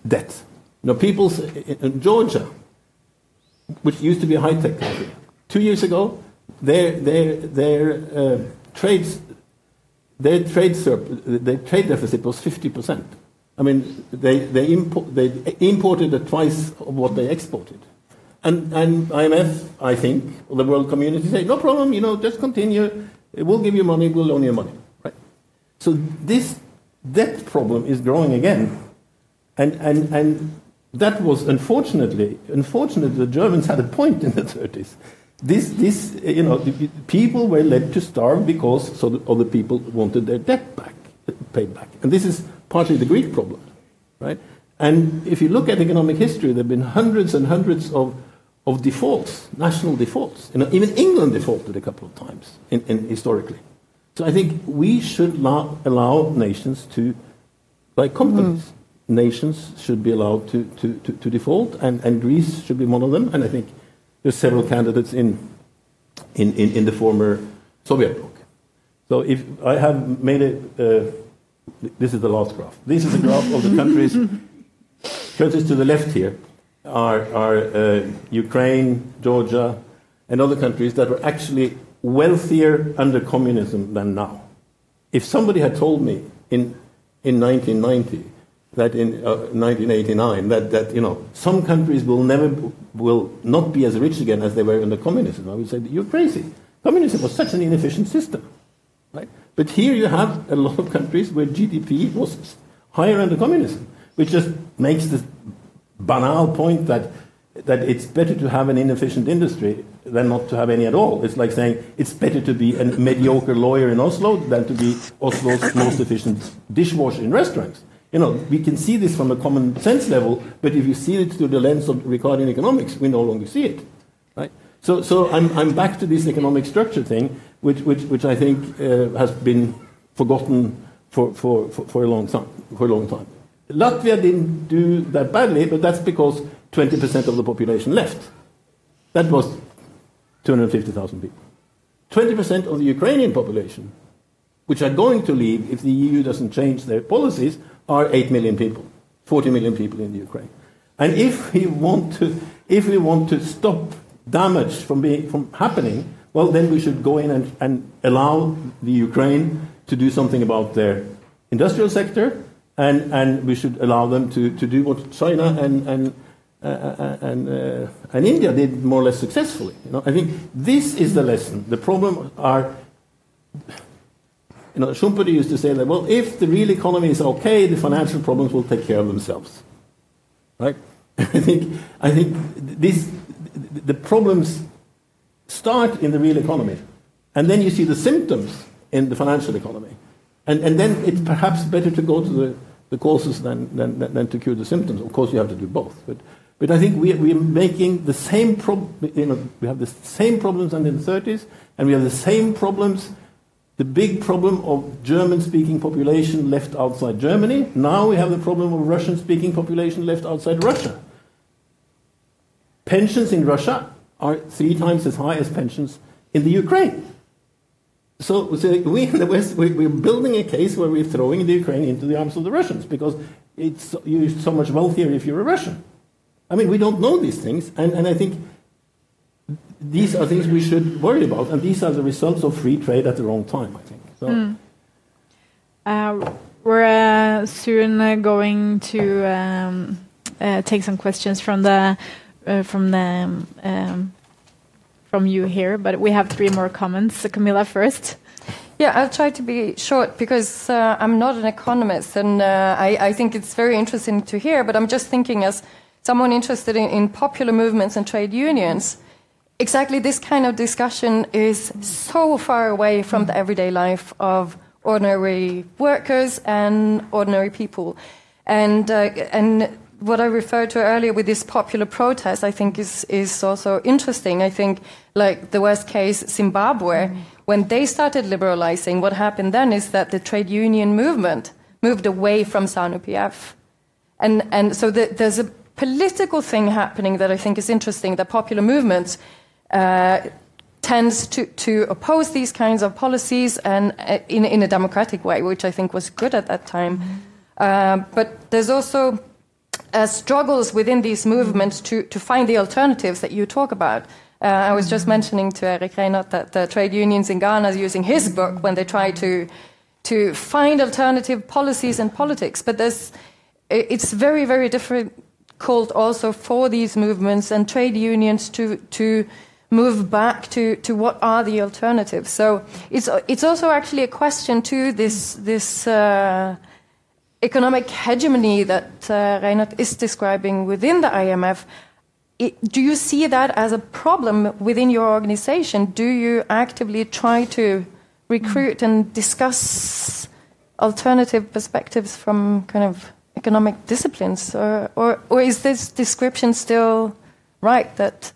debt. Know, people in Georgia, which used to be a high-tech country, two years ago, their, their, their uh, trades, their trade, surp- their trade deficit was 50%. I mean, they, they, impo- they imported at twice of what they exported. And, and IMF, I think, or the world community say, no problem, you know, just continue. We'll give you money, we'll loan you money. Right? So this debt problem is growing again. And, and, and that was unfortunately, unfortunately, the Germans had a point in the 30s. This, this, you know, people were led to starve because so other people wanted their debt back, paid back. And this is partly the Greek problem, right? And if you look at economic history, there have been hundreds and hundreds of, of defaults, national defaults. You know, even England defaulted a couple of times in, in historically. So I think we should allow, allow nations to, like companies, mm. nations should be allowed to, to, to, to, default, and, and Greece should be one of them. And I think there's several candidates in, in, in, in the former Soviet bloc. So if I have made it, uh, this is the last graph. This is a graph of the countries. countries to the left here are, are uh, Ukraine, Georgia, and other countries that were actually wealthier under communism than now. If somebody had told me in, in 1990 that in uh, 1989 that, that you know some countries will never will not be as rich again as they were under communism, I would say you're crazy. Communism was such an inefficient system, right? But here you have a lot of countries where GDP was higher under communism, which just makes this banal point that that it's better to have an inefficient industry than not to have any at all. It's like saying it's better to be a mediocre lawyer in Oslo than to be Oslo's most efficient dishwasher in restaurants. You know, we can see this from a common sense level, but if you see it through the lens of Ricardian economics, we no longer see it. Right? So, so I'm, I'm back to this economic structure thing, which, which, which I think uh, has been forgotten for, for, for, for, a long time, for a long time. Latvia didn't do that badly, but that's because 20% of the population left. That was 250,000 people. 20% of the Ukrainian population, which are going to leave if the EU doesn't change their policies, are 8 million people, 40 million people in the Ukraine. And if we want to, if we want to stop damage from, being, from happening, well, then we should go in and, and allow the Ukraine to do something about their industrial sector, and, and we should allow them to, to do what China and, and uh, uh, and, uh, and India did more or less successfully. You know, I think this is the lesson. The problem are, you know, Schumpeter used to say that, well, if the real economy is okay, the financial problems will take care of themselves. Right? I think, I think this, the problems start in the real economy, and then you see the symptoms in the financial economy. And, and then it's perhaps better to go to the, the causes than, than, than to cure the symptoms. Of course, you have to do both. But, but I think we, we're making the same problem, you know, we have the same problems in the 30s, and we have the same problems, the big problem of German-speaking population left outside Germany. Now we have the problem of Russian-speaking population left outside Russia. Pensions in Russia are three times as high as pensions in the Ukraine. So, so we in the West, we, are building a case where we're throwing the Ukraine into the arms of the Russians because it's, you're so much wealthier if you're a Russian. I mean, we don't know these things, and, and I think these are things we should worry about, and these are the results of free trade at the wrong time, I think. So. Mm. Uh, we're uh, soon uh, going to um, uh, take some questions from the uh, from the um, from you here, but we have three more comments. So Camilla first. Yeah, I'll try to be short because uh, I'm not an economist, and I, I think it's very interesting to hear. But I'm just thinking as someone interested in, in popular movements and trade unions, exactly this kind of discussion is so far away from the everyday life of ordinary workers and ordinary people. And, uh, and what I referred to earlier with this popular protest, I think is, is also interesting. I think, like the worst case, Zimbabwe, when they started liberalizing, what happened then is that the trade union movement moved away from ZANU-PF. And, and so the, there's a political thing happening that I think is interesting that popular movements uh, tends to, to oppose these kinds of policies and uh, in, in a democratic way, which I think was good at that time. Mm-hmm. Uh, but there's also uh, struggles within these movements to, to find the alternatives that you talk about. Uh, I was just mentioning to Erik Reinert that the trade unions in Ghana are using his book when they try to to find alternative policies and politics. But there's, it's very, very difficult also for these movements and trade unions to to move back to, to what are the alternatives. So it's it's also actually a question to this this. Uh, economic hegemony that uh, Reinert is describing within the IMF, it, do you see that as a problem within your organization? Do you actively try to recruit and discuss alternative perspectives from kind of economic disciplines, or, or, or is this description still right that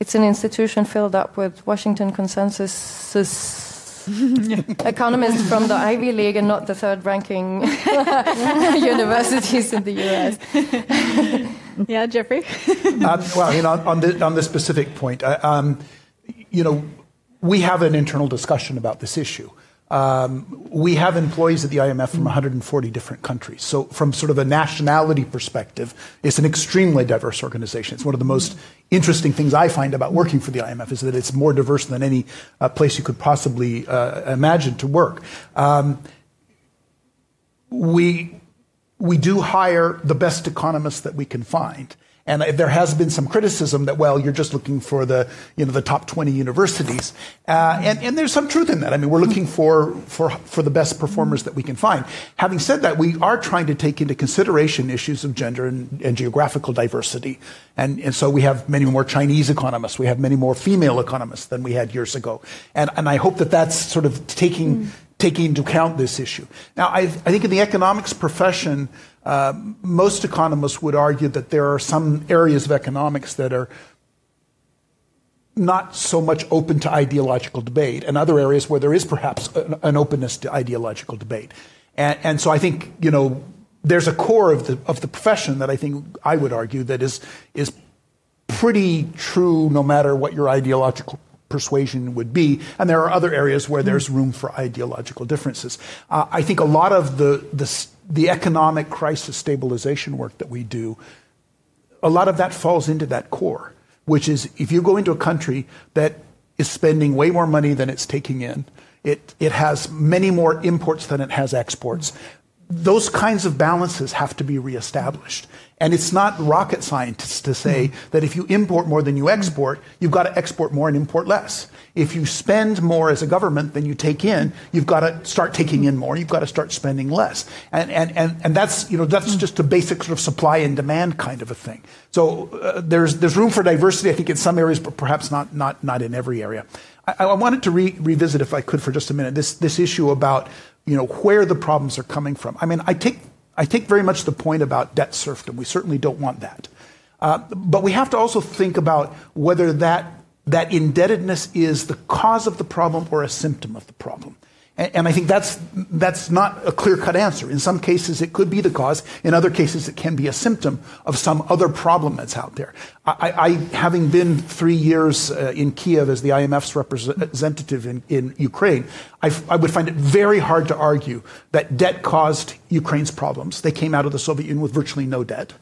it's an institution filled up with Washington consensus economists from the Ivy League and not the third ranking universities in the US. yeah, Jeffrey? um, well, you know, on, the, on this specific point, uh, um, you know, we have an internal discussion about this issue. Um, we have employees at the IMF from 140 different countries. So, from sort of a nationality perspective, it's an extremely diverse organization. It's one of the most interesting things I find about working for the IMF is that it's more diverse than any uh, place you could possibly uh, imagine to work. Um, we we do hire the best economists that we can find. And there has been some criticism that, well, you're just looking for the, you know, the top 20 universities. Uh, and, and there's some truth in that. I mean, we're looking for, for, for the best performers that we can find. Having said that, we are trying to take into consideration issues of gender and, and geographical diversity. And, and so we have many more Chinese economists. We have many more female economists than we had years ago. And, and I hope that that's sort of taking, mm. taking into account this issue. Now, I, I think in the economics profession, uh, most economists would argue that there are some areas of economics that are not so much open to ideological debate, and other areas where there is perhaps an, an openness to ideological debate. And, and, so I think you know there's a core of the of the profession that I think I would argue that is is pretty true no matter what your ideological persuasion would be. And there are other areas where there's room for ideological differences. Uh, I think a lot of the, the the economic crisis stabilization work that we do, a lot of that falls into that core, which is if you go into a country that is spending way more money than it's taking in, it, it has many more imports than it has exports. Those kinds of balances have to be reestablished. And it's not rocket science to say that if you import more than you export, you've got to export more and import less. If you spend more as a government than you take in, you've got to start taking in more. You've got to start spending less. And, and, and, and that's, you know, that's just a basic sort of supply and demand kind of a thing. So uh, there's, there's room for diversity, I think, in some areas, but perhaps not, not, not in every area. I, I wanted to re- revisit, if I could, for just a minute, this, this issue about, you know, where the problems are coming from. I mean, I take, I take very much the point about debt serfdom. We certainly don't want that. Uh, but we have to also think about whether that that indebtedness is the cause of the problem or a symptom of the problem. And, I think that's, that's not a clear cut answer. In some cases, it could be the cause. In other cases, it can be a symptom of some other problem that's out there. I, I having been three years uh, in Kiev as the IMF's representative in, in Ukraine, I, I would find it very hard to argue that debt caused Ukraine's problems. They came out of the Soviet Union with virtually no debt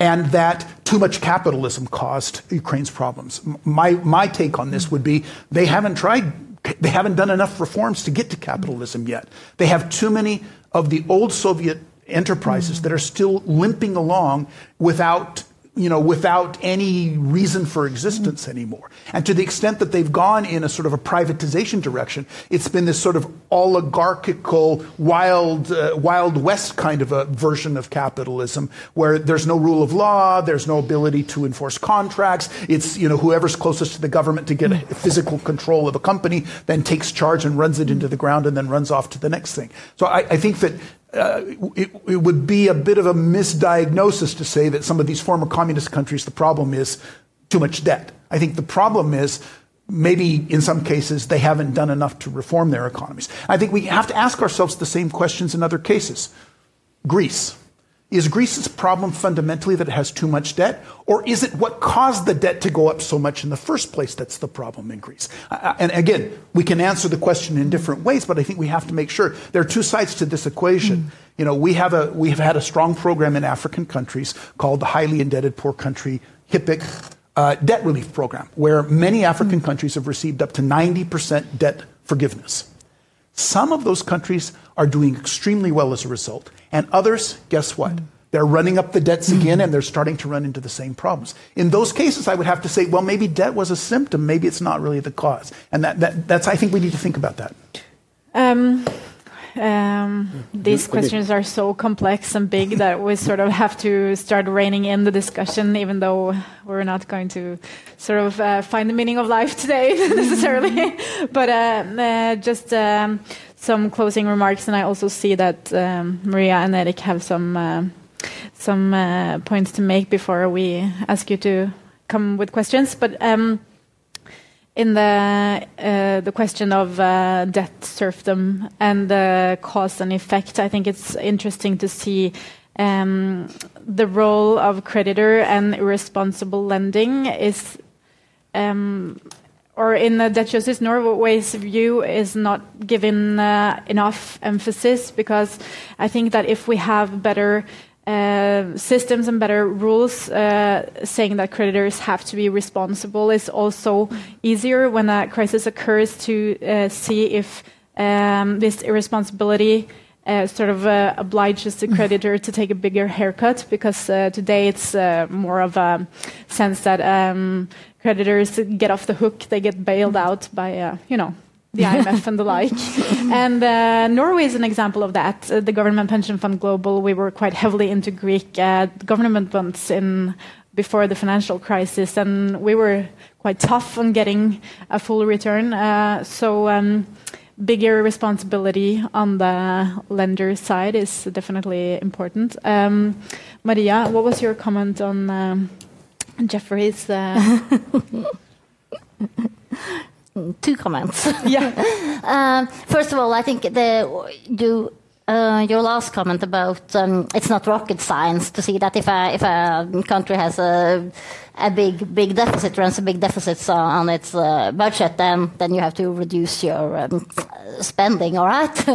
and that too much capitalism caused Ukraine's problems. My, my take on this would be they haven't tried, they haven't done enough reforms to get to capitalism yet. They have too many of the old Soviet enterprises mm. that are still limping along without you know, without any reason for existence anymore. And to the extent that they've gone in a sort of a privatization direction, it's been this sort of oligarchical, wild, uh, wild west kind of a version of capitalism where there's no rule of law, there's no ability to enforce contracts. It's, you know, whoever's closest to the government to get physical control of a company then takes charge and runs it into the ground and then runs off to the next thing. So I, I think that it, it, would be a bit of a misdiagnosis to say that some of these former communist countries, the problem is too much debt. I think the problem is maybe in some cases they haven't done enough to reform their economies. I think we have to ask ourselves the same questions in other cases. Greece. Is Greece's problem fundamentally that it has too much debt? Or is it what caused the debt to go up so much in the first place that's the problem in Greece? And again, we can answer the question in different ways, but I think we have to make sure there are two sides to this equation. Mm. You know, we have, a, we have had a strong program in African countries called the Highly Indebted Poor Country HIPC uh, Debt Relief Program, where many African mm. countries have received up to 90% debt forgiveness. Some of those countries are doing extremely well as a result. And others, guess what? Mm. They're running up the debts again mm. and they're starting to run into the same problems. In those cases, I would have to say, well, maybe debt was a symptom. Maybe it's not really the cause. And that, that, that's, I think we need to think about that. Um, um, these questions are so complex and big that we sort of have to start reining in the discussion, even though we're not going to sort of uh, find the meaning of life today necessarily. but uh, uh, just um, some closing remarks, and I also see that um, Maria and Erik have some uh, some uh, points to make before we ask you to come with questions. But um, in the uh, the question of debt serfdom and the cause and effect, I think it's interesting to see um, the role of creditor and irresponsible lending is. Or in the Justice Norway's view, is not given uh, enough emphasis because I think that if we have better uh, systems and better rules uh, saying that creditors have to be responsible is also easier when a crisis occurs to uh, see if um, this irresponsibility uh, sort of uh, obliges the creditor to take a bigger haircut because today it's more of a sense that um, creditors get off the hook, they get bailed out by, you know, the IMF and the like. And uh, Norway is an example of that. Uh, the government pension fund Global, we were quite heavily into Greek uh, government bonds in before the financial crisis, and we were quite tough on getting a full return. Uh, so. Um, bigger responsibility on the lender side is definitely important. Um, Maria, what was your comment on um, Jeffrey's? Uh, two comments. Yeah. uh, first of all, I think the you. Uh, your last comment about um, it's not rocket science to see that if a if a country has a a big big deficit runs a big deficit on its uh, budget, then then you have to reduce your um, spending. All right,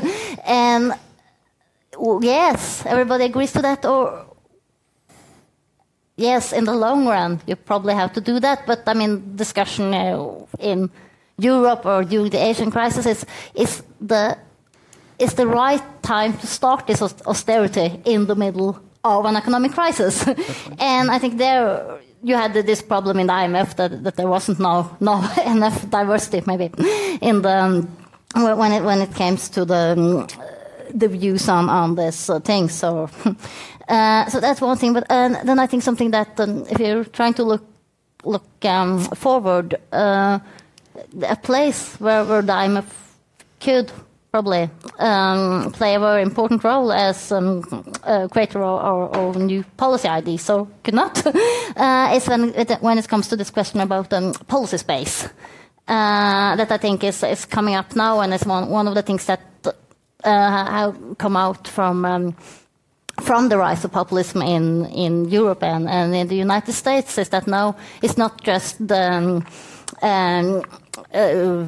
and yes, everybody agrees to that. Or yes, in the long run, you probably have to do that. But I mean, discussion uh, in Europe or during the Asian crisis is, is the is the right time to start this austerity in the middle of an economic crisis. and I think there you had this problem in the IMF that, that there wasn't no, no enough diversity maybe in the um, when it when it comes to the um, the views on on this uh, thing. So uh, so that's one thing. But uh, then I think something that um, if you're trying to look look um, forward uh, a place where, where the IMF could probably um, play a very important role as um, a creator of, of, new policy ideas, so could not, uh, is when it, when it comes to this question about um, policy space. Uh, that I think is, is coming up now, and it's one, one of the things that uh, have come out from from the rise of populism in, in Europe and, and in the United States is that now it's not just the um, um, uh,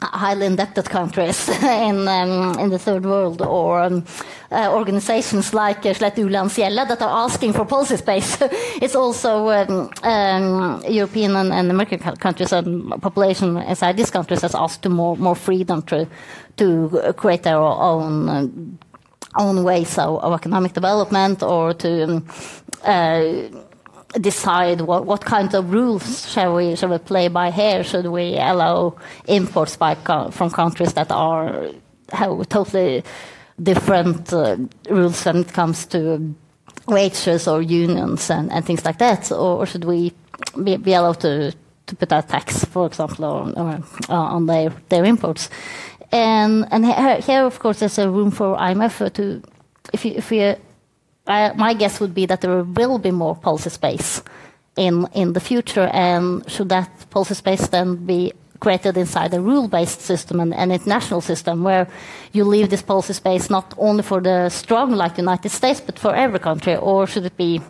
highly indebted countries in um, in the third world or um, uh, organizations like uh, Slett Ulandsgjeldet that are asking for policy space. it's also um, um, European and, and, American countries and population inside these countries has asked for more more freedom to to create their own. Own ways of, of, economic development or to um, uh, decide what, what kind of rules shall we shall we play by here? Should we allow imports by from countries that are have totally different uh, rules when it comes to wages or unions and, and things like that, or, should we be, be, allowed to to put a tax, for example, on, uh, on their their imports? And and here, of course, there's a room for IMF to if you if you uh, my guess would be that there will be more policy space in in the future, and should that policy space then be created inside a rule-based system and an international system where you leave this policy space not only for the strong like the United States, but for every country, or should it be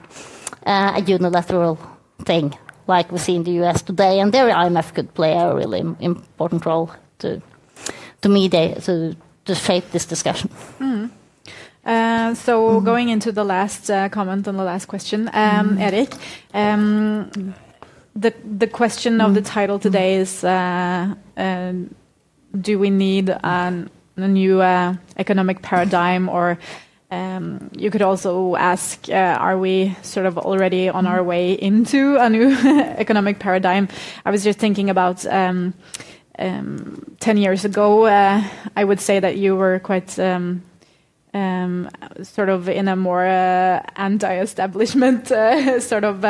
uh, a unilateral thing like we see in the US today? And there, IMF could play a really important role to me mediate to to shape this discussion. Mm. Uh, so mm. going into the last uh, comment on the last question, um, mm. Erik, um, the the question of the title today is: uh, uh, Do we need an, a new uh, economic paradigm, or um, you could also ask: uh, Are we sort of already on our way into a new economic paradigm? I was just thinking about. Um, um, 10 years ago, I would say that you were quite um, um, sort of in a more uh, anti-establishment uh, sort of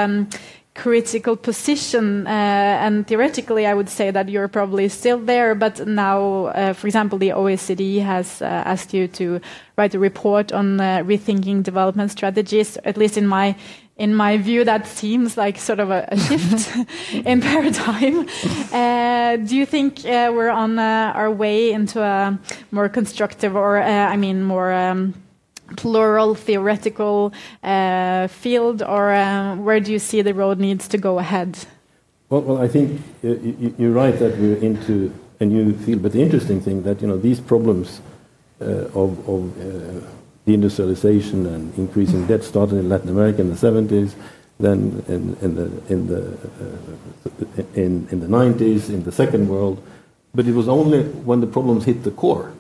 critical position. Uh, and theoretically, I would say that you're probably still there. But now, uh, for example, the OECD has uh, asked you to write a report on uh, rethinking development strategies. At least in my in my view, that seems like sort of a, a shift in paradigm. Uh, do you think uh, we're on uh, our way into a more constructive, or I mean, more um, plural theoretical uh, field, or uh, where do you see the road needs to go ahead? Well, well I think you're right that we're into a new field. But the interesting thing that you know these problems uh, of, of uh, deindustrialization and increasing debt started in Latin America in the 70s, then in, in the in the uh, in, in the 90s, in the Second World. But it was only when the problems hit the core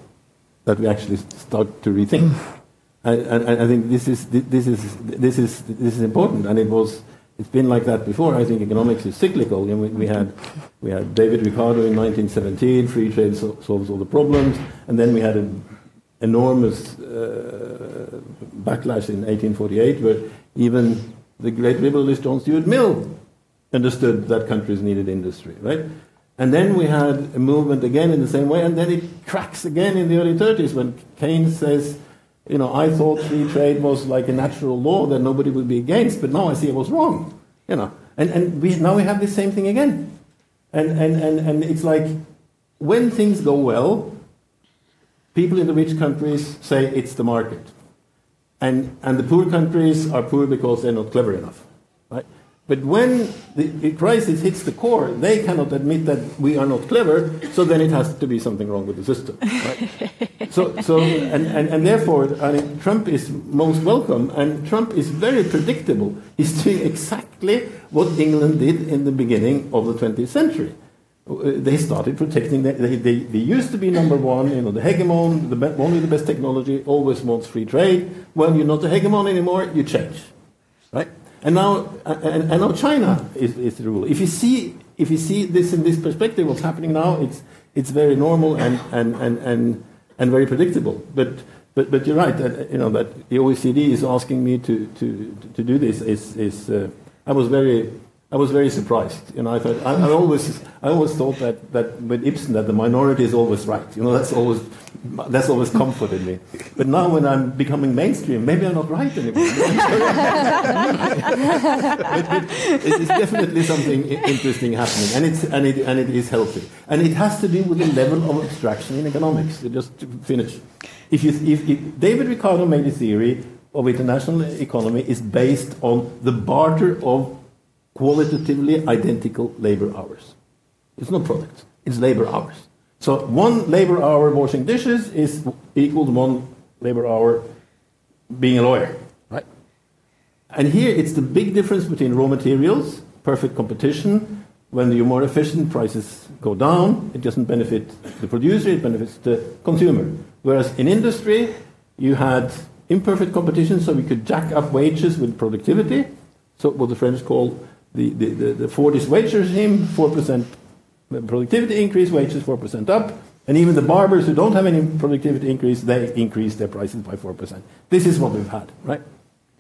that we actually start to rethink. And, I think this is this is this is this is important, and it was it's been like that before. I think economics is cyclical. You know, we, we, had we had David Ricardo in 1917, free trade so, solves all the problems, and then we had an enormous uh, backlash in 1848, where even the great liberalist John Stuart Mill understood that countries needed industry, right? And then we had a movement again in the same way, and then it cracks again in the early 30s when Keynes says you know, I thought free trade was like a natural law that nobody would be against, but now I see it was wrong. You know, and, and we, now we have the same thing again. And, and, and, and it's like when things go well, people in the rich countries say it's the market. And, and the poor countries are poor because they're not clever enough. Right? But when the, the, crisis hits the core, they cannot admit that we are not clever, so then it has to be something wrong with the system. Right? so, so and, and, and therefore, I mean, Trump is most welcome, and Trump is very predictable. He's doing exactly what England did in the beginning of the 20th century. They started protecting, the, they, they, they, used to be number one, you know, the hegemon, the one with the best technology, always wants free trade. Well, you're not the hegemon anymore, you change. Right? And now, and, and now China is, is, the rule. If you see, if you see this in this perspective, what's happening now, it's it's very normal and and and and, and very predictable. But but but you're right that you know that the OECD is asking me to to to do this. Is is uh, I was very I was very surprised. You know, I thought I, I, always I always thought that, that with Ibsen that the minority is always right. You know, that's always that's always comforted me. But now when I'm becoming mainstream, maybe I'm not right anymore. but, but it's definitely something interesting happening, and it's and it and it is healthy, and it has to do with the level of abstraction in economics. Just to finish, if you if, if David Ricardo made a theory of international economy is based on the barter of qualitatively identical labor hours. It's not products, it's labor hours. So one labor hour washing dishes is equal to one labor hour being a lawyer, right? And here it's the big difference between raw materials, perfect competition. When you're more efficient, prices go down. It doesn't benefit the producer, it benefits the consumer. Whereas in industry, you had imperfect competition, so we could jack up wages with productivity. So what the French call the, the, the, the Fordist wage regime, 4% productivity increase, wages 4% up. And even the barbers who don't have any productivity increase, they increase their prices by 4%. This is what we've had, right?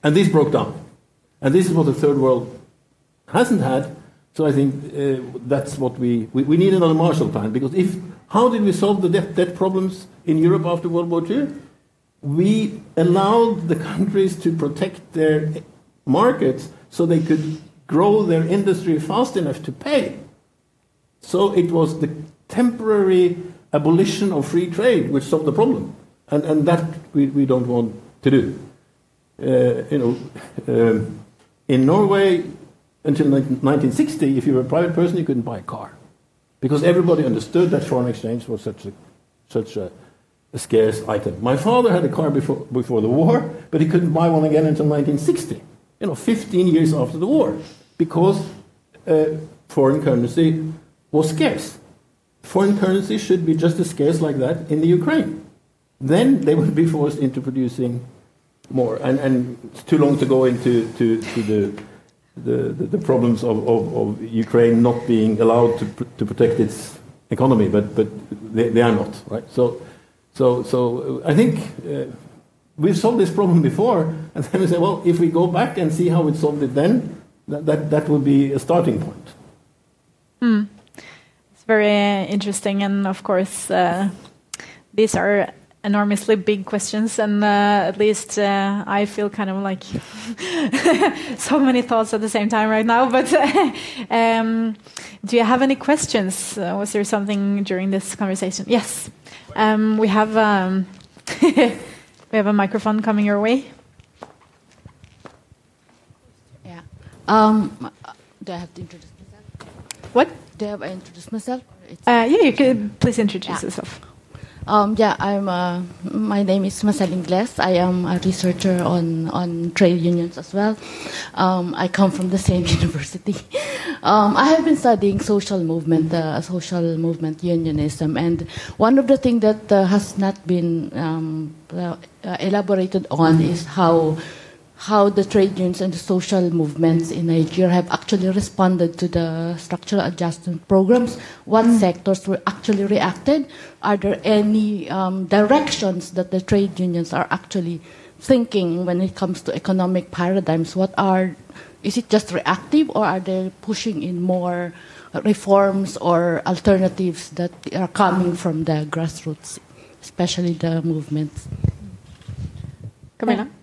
And this broke down. And this is what the third world hasn't had. So I think uh, that's what we, we, we need another Marshall Plan. Because if, how did we solve the debt, debt problems in Europe after World War II? We allowed the countries to protect their markets so they could grow their industry fast enough to pay. So it was the temporary abolition of free trade which solved the problem. And, and that we, we don't want to do. Uh, you know, um, in Norway, until 1960, if you were a private person, you couldn't buy a car. Because everybody understood that foreign exchange was such a, such a, a scarce item. My father had a car before, before the war, but he couldn't buy one again until 1960, you know, 15 years after the war, because uh, foreign currency was scarce. Foreign currency should be just as scarce like that in the Ukraine. Then they would be forced into producing more. And, and it's too long to go into to, to the the, the, problems of, of, of, Ukraine not being allowed to, to protect its economy, but, but they, they are not, right? So, so, so I think uh, we've solved this problem before, and then we say, well, if we go back and see how we solved it then, that, that, that would be a starting point. Hmm. It's very interesting, and of course, uh, these are enormously big questions, and uh, at least uh, I feel kind of like so many thoughts at the same time right now. But um, do you have any questions? Uh, was there something during this conversation? Yes, um, we have um, we have a microphone coming your way. Yeah. Um, do I have to introduce myself? What? Do I have to introduce myself? Uh, yeah, you could please introduce yeah. yourself. Um, yeah, I'm. Uh, my name is Marcel Ingles. I am a researcher on on trade unions as well. Um, I come from the same university. Um, I have been studying social movement, uh, social movement unionism, and one of the things that uh, has not been um, uh, elaborated on is how how the trade unions and the social movements in Nigeria have actually responded to the structural adjustment programs. What mm. sectors were actually reacted? Are there any um, directions that the trade unions are actually thinking when it comes to economic paradigms? What are is it just reactive, or are they pushing in more reforms or alternatives that are coming from the grassroots, especially the movements? Camilla.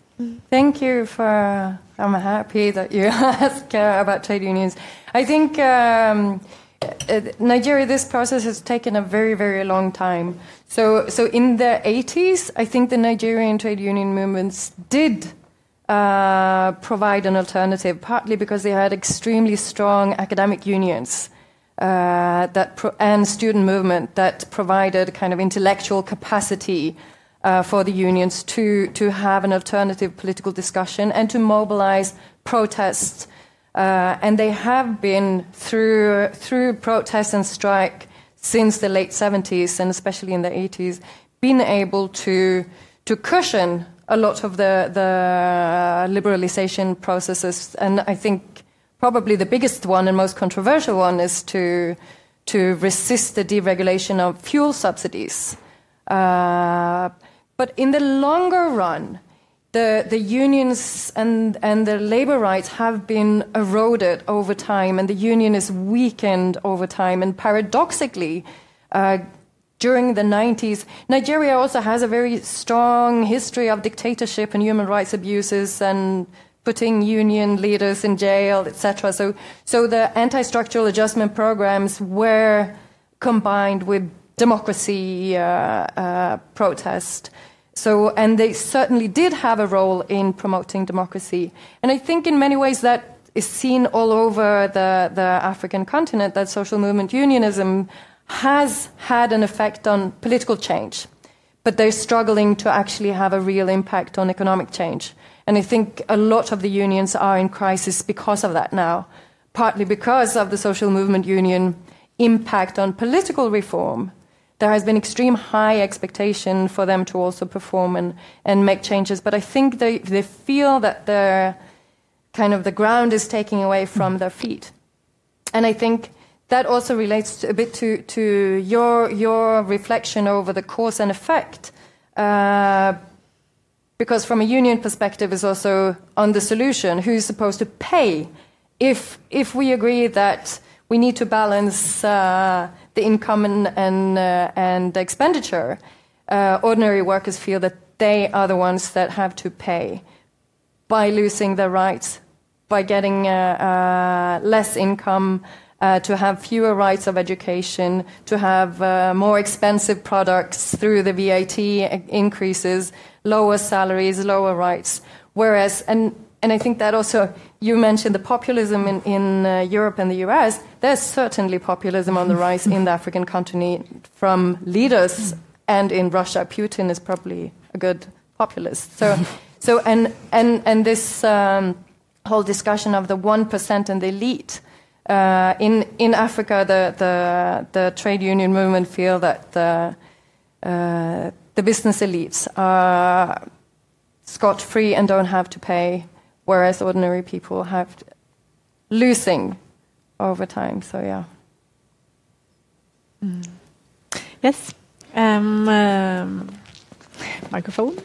Thank you for. I'm happy that you ask uh, about trade unions. I think um, Nigeria, this process has taken a very, very long time. So, so in the 80s, I think the Nigerian trade union movements did uh, provide an alternative, partly because they had extremely strong academic unions. Uh, that pro- and student movement that provided kind of intellectual capacity uh, for the unions to, to have an alternative political discussion and to mobilize protests. Uh, and they have been through, through protest and strike since the late 70s and especially in the 80s, been able to, to cushion a lot of the, the liberalization processes. And I think probably the biggest one and most controversial one is to, to resist the deregulation of fuel subsidies. Uh, but in the longer run, the, the unions and, and the labor rights have been eroded over time, and the union is weakened over time. And paradoxically, uh, during the 90s, Nigeria also has a very strong history of dictatorship and human rights abuses and putting union leaders in jail, etc. So, so the anti-structural adjustment programs were combined with democracy uh, uh, protest. So, and they certainly did have a role in promoting democracy. And I think in many ways that is seen all over the, the African continent that social movement unionism has had an effect on political change, but they're struggling to actually have a real impact on economic change. And I think a lot of the unions are in crisis because of that now, partly because of the social movement union impact on political reform there has been extreme high expectation for them to also perform and, and make changes. But I think they, they feel that the kind of the ground is taking away from their feet. And I think that also relates a bit to, to your, your reflection over the cause and effect. Uh, because from a union perspective is also on the solution, who's supposed to pay if, if we agree that we need to balance uh, the income and, and, uh, and expenditure, uh, ordinary workers feel that they are the ones that have to pay by losing their rights, by getting uh, uh, less income, uh, to have fewer rights of education, to have more expensive products through the VAT increases, lower salaries, lower rights. Whereas, and and I think that also you mentioned the populism in, in uh, Europe and the US. There's certainly populism on the rise in the African continent from leaders, and in Russia, Putin is probably a good populist. So, so and and and this um, whole discussion of the one percent and the elite. Uh, in in Africa, the, the the trade union movement feel that the uh, the business elites are scot free and don't have to pay whereas ordinary people have losing over time. So yeah. Mm. Yes. Um, um, microphone.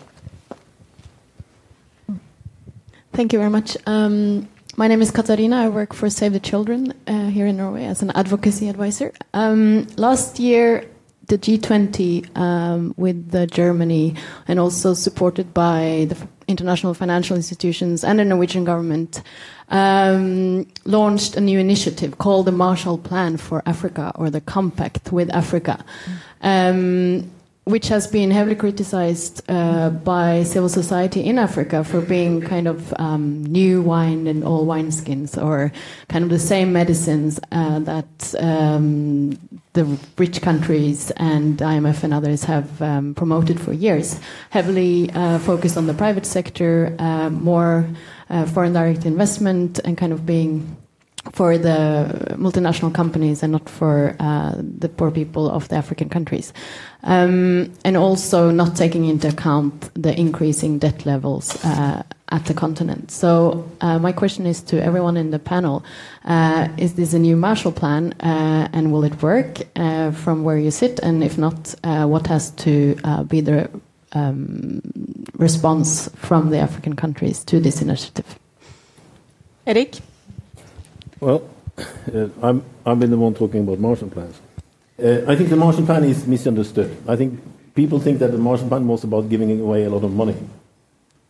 Thank you very much. Um, my name is Katarina. I work for Save the Children uh, here in Norway as an advocacy advisor. Um, last year, the G20 um, with Germany and also supported by the international financial institutions and the Norwegian government um, launched a new initiative called the Marshall Plan for Africa or the Compact with Africa. Um, which has been heavily criticized uh, by civil society in Africa for being kind of um, new wine and old wineskins, or kind of the same medicines uh, that um, the rich countries and IMF and others have um, promoted for years. Heavily uh, focused on the private sector, uh, more uh, foreign direct investment, and kind of being for the multinational companies and not for uh, the poor people of the African countries. Um, and also not taking into account the increasing debt levels uh, at the continent. So, uh, my question is to everyone in the panel uh, Is this a new Marshall Plan uh, and will it work uh, from where you sit? And if not, what has to be the um, response from the African countries to this initiative? Erik? Well, uh, I'm, I've been the one talking about Marshall plans. Uh, I think the Marshall Plan is misunderstood. I think people think that the Marshall Plan was about giving away a lot of money.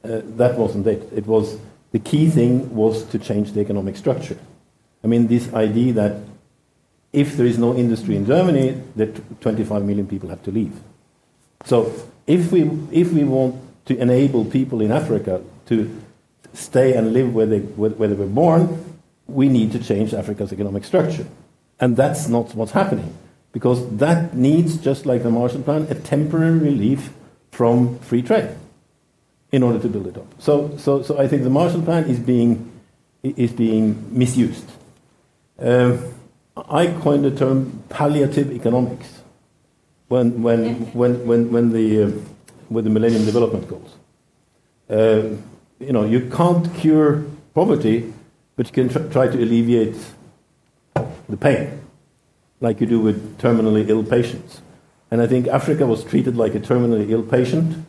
Uh, that wasn't it. It was the key thing was to change the economic structure. I mean, this idea that if there is no industry in Germany, that 25 million people have to leave. So if we if we want to enable people in Africa to stay and live where they where, where they were born, we need to change Africa's economic structure. And that's not what's happening. Because that needs, just like the Marshall Plan, a temporary relief from free trade in order to build it up. So, so, so I think the Marshall Plan is being, is being misused. Um, I coined the term palliative economics when, when, when, when, when the, uh, with the Millennium Development Goals. Uh, you know, you can't cure poverty but you can tr- try to alleviate the pain, like you do with terminally ill patients. And I think Africa was treated like a terminally ill patient.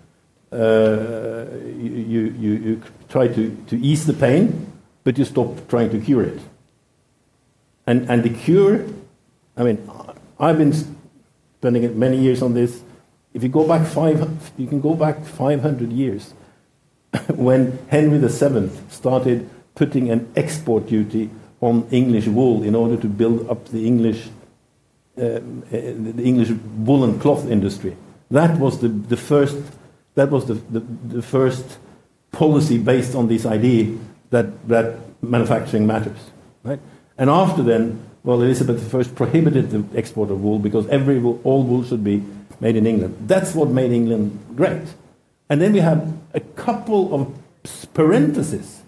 Uh, you, you, you try to, to ease the pain, but you stop trying to cure it. And, and the cure, I mean, I've been spending many years on this. If you go back five, you can go back 500 years when Henry VII started putting an export duty on English wool in order to build up the English, uh, the English woolen cloth industry. That was the, the first, that was the, the, the first policy based on this idea that, that manufacturing matters. Right? And after then, well, Elizabeth I prohibited the export of wool because every wool, all wool should be made in England. That's what made England great. And then we have a couple of parentheses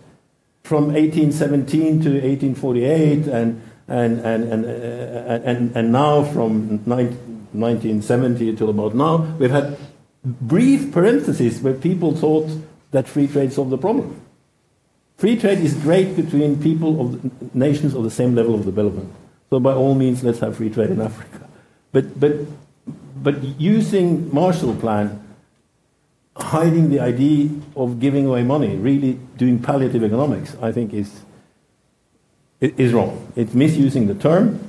from 1817 to 1848 and, and, and, and, and, and now from 1970 until about now, we've had brief parentheses where people thought that free trade solved the problem. Free trade is great between people of nations of the same level of development. So by all means, let's have free trade in Africa. But, but, but using Marshall Plan hiding the idea of giving away money, really doing palliative economics, I think is, is wrong. It's misusing the term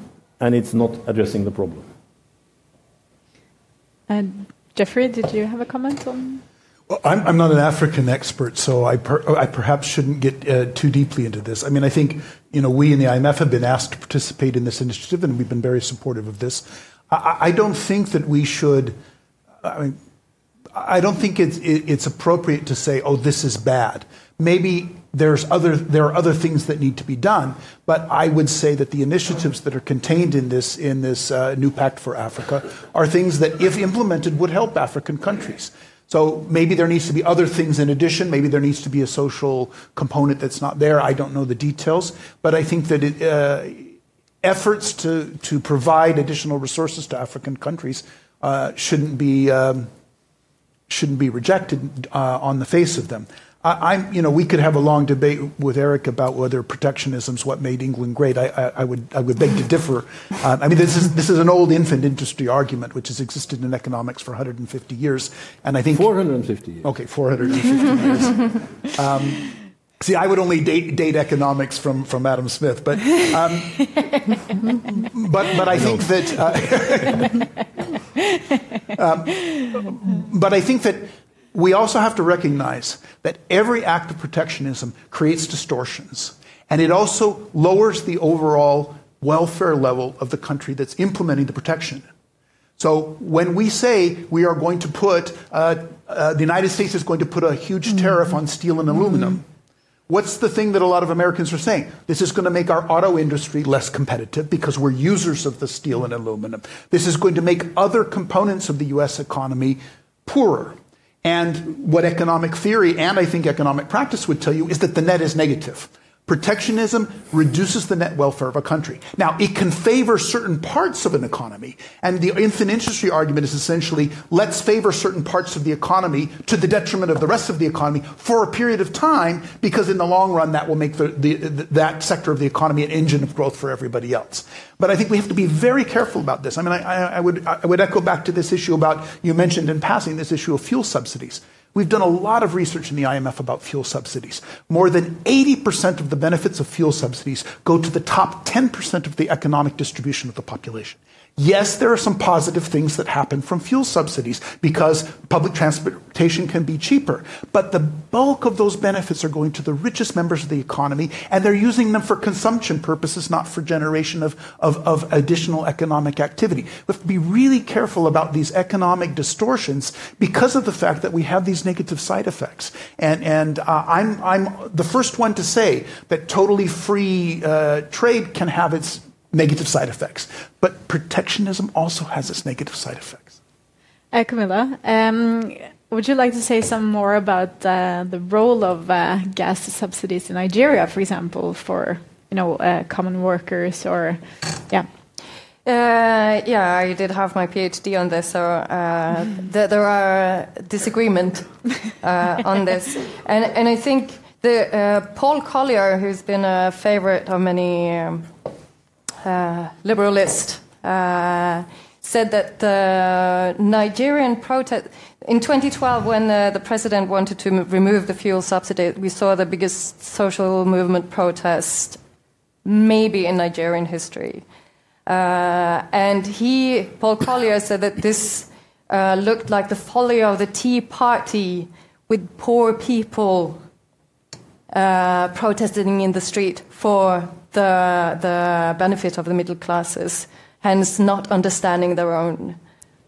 and it's not addressing the problem. And Jeffrey, did you have a comment on? Well, I'm, I'm not an African expert, so I, per, I perhaps shouldn't get uh, too deeply into this. I mean, I think you know we in the IMF have been asked to participate in this initiative, and we've been very supportive of this. I, I don't think that we should. I mean, I don't think it's, it's appropriate to say, "Oh, this is bad." Maybe there's other there are other things that need to be done, but I would say that the initiatives that are contained in this in this uh, new pact for Africa are things that, if implemented, would help African countries. So maybe there needs to be other things in addition. Maybe there needs to be a social component that's not there. I don't know the details, but I think that it, uh, efforts to to provide additional resources to African countries uh, shouldn't be um, shouldn't be rejected uh, on the face of them. I, am you know, we could have a long debate with Erik about whether protectionism is what made England great. I, I, I, would, I would beg to differ. Uh, I mean, this is, this is an old infant industry argument which has existed in economics for 150 years, and I think 450 years. Okay, 450 years. Um, See, I would only date, date, economics from, from Adam Smith, but um, but but I think that uh, um, but I think that we also have to recognize that every act of protectionism creates distortions, and it also lowers the overall welfare level of the country that's implementing the protection. So when we say we are going to put, uh, uh, the United States is going to put a huge tariff on steel and aluminum. What's the thing that a lot of Americans are saying? This is going to make our auto industry less competitive because we're users of the steel and aluminum. This is going to make other components of the US economy poorer. And what economic theory and I think economic practice would tell you is that the net is negative. Protectionism reduces the net welfare of a country. Now, it can favor certain parts of an economy, and the infant industry argument is essentially let's favor certain parts of the economy to the detriment of the rest of the economy for a period of time, because in the long run, that will make the, the, the, that sector of the economy an engine of growth for everybody else. But I think we have to be very careful about this. I mean, I, I, would, I would echo back to this issue about, you mentioned in passing, this issue of fuel subsidies. We've done a lot of research in the IMF about fuel subsidies. More than 80% of the benefits of fuel subsidies go to the top 10% of the economic distribution of the population. Yes, there are some positive things that happen from fuel subsidies because public transportation can be cheaper. But the bulk of those benefits are going to the richest members of the economy, and they're using them for consumption purposes, not for generation of, of, of additional economic activity. We have to be really careful about these economic distortions because of the fact that we have these negative side effects. And, and uh, I'm, I'm the first one to say that totally free uh, trade can have its negative side effects. But protectionism also has its negative side effects. Uh, Camilla, um, would you like to say some more about uh, the role of uh, gas subsidies in Nigeria, for example, for you know uh, common workers or yeah? Uh, yeah, I did have my PhD on this, so uh, th there are disagreement uh, on this, and and I think the uh, Paul Collier, who's been a favorite of many um, liberalist, uh, said that the Nigerian protest in 2012, when uh, the president wanted to remove the fuel subsidy, we saw the biggest social movement protest maybe in Nigerian history. Uh, and he, Paul Collier, said that this uh, looked like the folly of the Tea Party with poor people uh, protesting in the street for the, the benefit of the middle classes, hence not understanding their own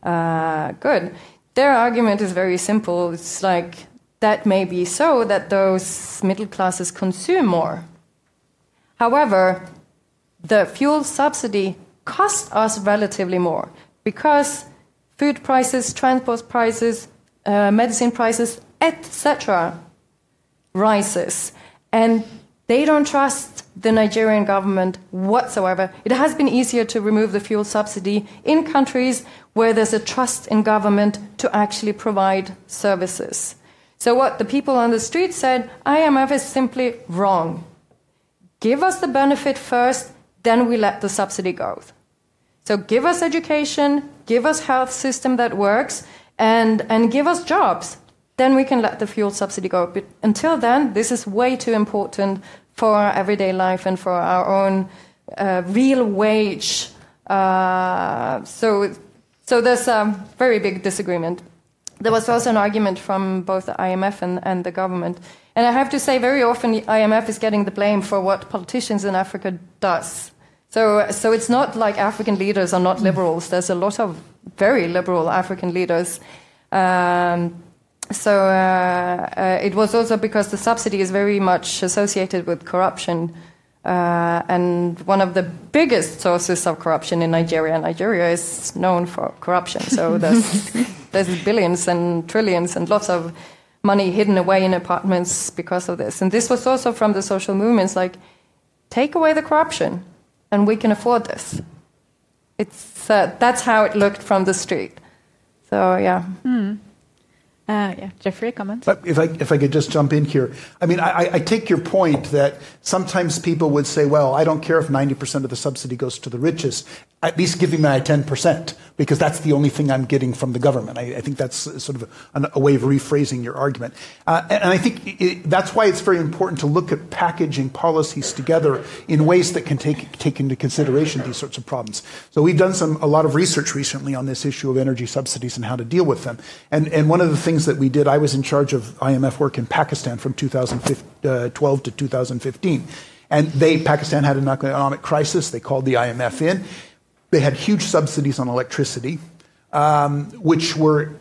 uh, good. Their argument is very simple. It's like that may be so that those middle classes consume more. However, the fuel subsidy costs us relatively more because food prices, transport prices, uh, medicine prices, etc., rises, and they don't trust the Nigerian government whatsoever. It has been easier to remove the fuel subsidy in countries where there's a trust in government to actually provide services. So, what the people on the street said, IMF is simply wrong. Give us the benefit first, then we let the subsidy go. So, give us education, give us health system that works, and, and give us jobs. Then we can let the fuel subsidy go. But until then, this is way too important for our everyday life and for our own uh, real wage. Uh, so, so there's a very big disagreement. there was also an argument from both the IMF and, and the government. And I have to say, very often the IMF is getting the blame for what politicians in Africa does. So, so it's not like African leaders are not liberals. There's a lot of very liberal African leaders. Um, so uh, uh, it was also because the subsidy is very much associated with corruption. Uh, and one of the biggest sources of corruption in Nigeria, Nigeria is known for corruption. So there's, there's billions and trillions and lots of money hidden away in apartments because of this. And this was also from the social movements like, take away the corruption and we can afford this. It's, uh, that's how it looked from the street. So, yeah. Mm. Uh, yeah, Jeffrey, comment. But if I if I could just jump in here, I mean, I, I take your point that sometimes people would say, "Well, I don't care if ninety percent of the subsidy goes to the richest. At least give me my ten percent because that's the only thing I'm getting from the government." I, I think that's sort of a, a, way of rephrasing your argument, uh, and, and, I think it, that's why it's very important to look at packaging policies together in ways that can take take into consideration these sorts of problems. So we've done some a lot of research recently on this issue of energy subsidies and how to deal with them, and and one of the things things that we did. I was in charge of IMF work in Pakistan from 2012 uh, to 2015. And they, Pakistan had an economic crisis. They called the IMF in. They had huge subsidies on electricity, um, which were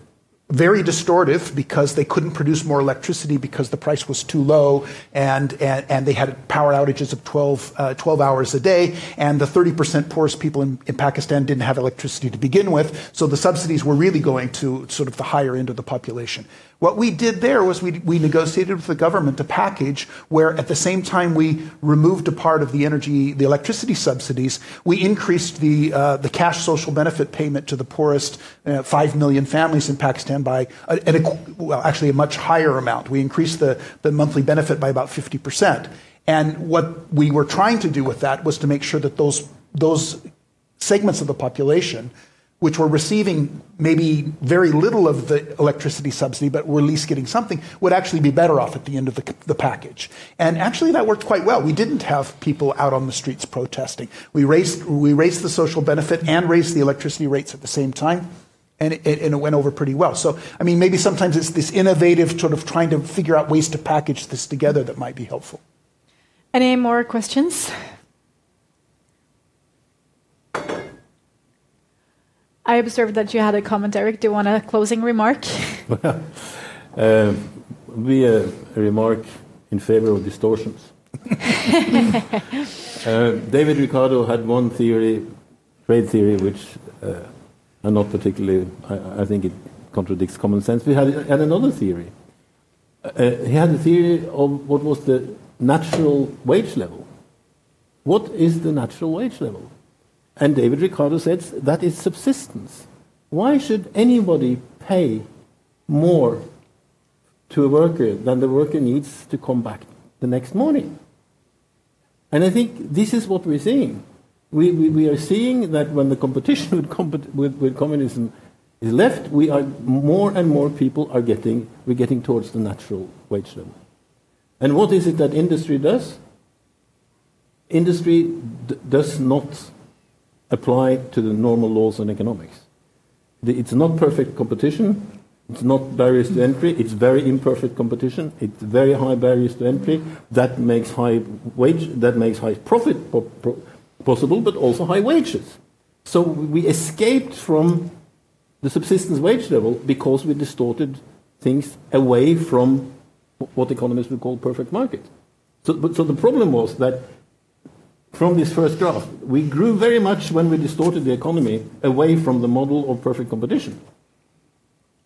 very distortive because they couldn't produce more electricity because the price was too low and, and, and they had power outages of 12, uh, 12 hours a day. And the 30% poorest people in, in Pakistan didn't have electricity to begin with. So the subsidies were really going to sort of the higher end of the population what we did there was we, we negotiated with the government a package where at the same time we removed a part of the energy, the electricity subsidies, we increased the, uh, the cash social benefit payment to the poorest uh, 5 million families in Pakistan by, a, well, actually a much higher amount. We increased the, the monthly benefit by about 50%. And what we were trying to do with that was to make sure that those, those segments of the population which were receiving maybe very little of the electricity subsidy, but were at least getting something, would actually be better off at the end of the, the, package. And actually, that worked quite well. We didn't have people out on the streets protesting. We raised, we raised the social benefit and raised the electricity rates at the same time. And it, and it went over pretty well. So, I mean, maybe sometimes it's this innovative sort of trying to figure out ways to package this together that might be helpful. Any more questions I observed that you had a comment, Erik. Do you want a closing remark? well, uh, be a, a, remark in favor of distortions. uh, David Ricardo had one theory, trade theory, which uh, I'm not particularly, I, I, think it contradicts common sense. We had, had another theory. Uh, he had a theory of what was the natural wage level. What is the natural wage level? And David Ricardo says that is subsistence. Why should anybody pay more to a worker than the worker needs to come back the next morning? And I think this is what we're seeing. We, we, we are seeing that when the competition with, with, with communism is left, we are more and more people are getting we're getting towards the natural wage level. And what is it that industry does? Industry does not apply to the normal laws on economics. It's not perfect competition. It's not barriers to entry. It's very imperfect competition. It's very high barriers to entry. That makes high wage. That makes high profit possible, but also high wages. So we escaped from the subsistence wage level because we distorted things away from what economists would call perfect market. So, but, so the problem was that from this first graph, we grew very much when we distorted the economy away from the model of perfect competition.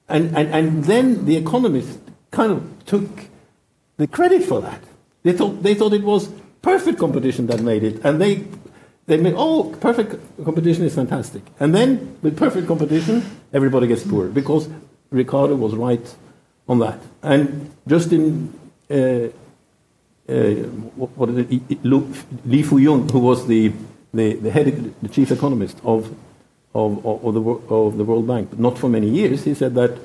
And, and, and then the economists kind of took the credit for that. They thought, they thought it was perfect competition that made it. And they, they made, oh, perfect competition is fantastic. And then with perfect competition, everybody gets poor because Ricardo was right on that. And just in uh, uh, what is it, Lin Yifu, who was the, the, the head, the chief economist of, of, of, the, of the World Bank, but not for many years, he said that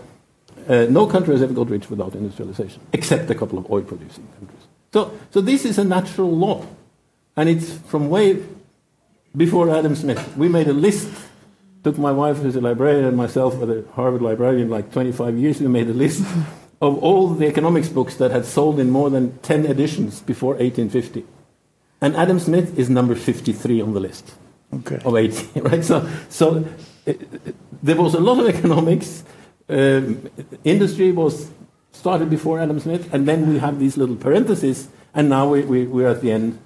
uh, no country has ever got rich without industrialization, except a couple of oil-producing countries. So, so this is a natural law, and it's from way before Adam Smith. We made a list took my wife, who's a librarian, and myself, a Harvard librarian, like 25 years. We made a list of all the economics books that had sold in more than 10 editions before 1850. And Adam Smith is number 53 on the list Okay. of 80, right? So, so uh, there was a lot of economics. Um, industry was started before Adam Smith, and then we have these little parentheses, and now we, we, we're at the end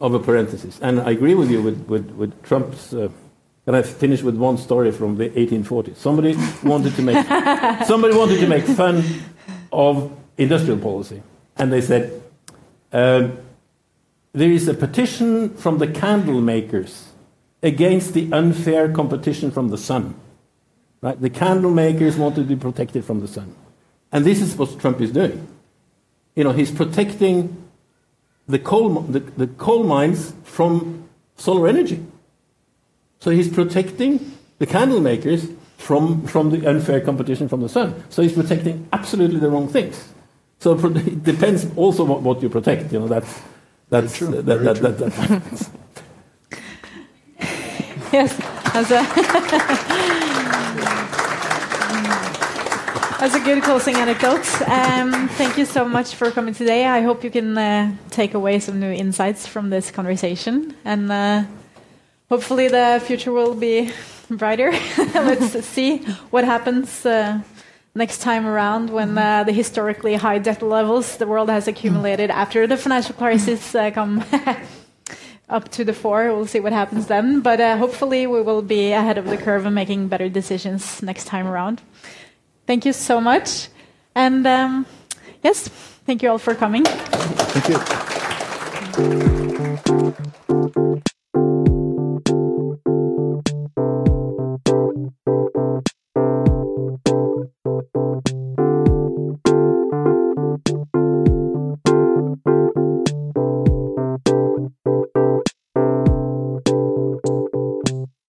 of a parenthesis. And I agree with you with, with, with Trump's. Uh, and I finish with one story from the 1840s. Somebody wanted to make somebody wanted to make fun of industrial policy, and they said um, there is a petition from the candle makers against the unfair competition from the sun. Right? The candle makers want to be protected from the sun, and this is what Trump is doing. You know, he's protecting the coal, the, the coal mines from solar energy. So he's protecting the candle makers from, from the unfair competition from the sun. So he's protecting absolutely the wrong things. So it depends also what, what you protect. You know, that's, that's, true. that, Very that, that, that, Yes, as a as a good closing anecdote. Um, thank you so much for coming today. I hope you can uh, take away some new insights from this conversation, and uh, hopefully the future will be brighter. Let's see what happens. Uh, Next time around, when uh, the historically high debt levels the world has accumulated after the financial crisis uh, come up to the fore. We'll see what happens then. But uh, hopefully, we will be ahead of the curve and making better decisions next time around. Thank you so much. And um, yes, thank you all for coming. Thank you.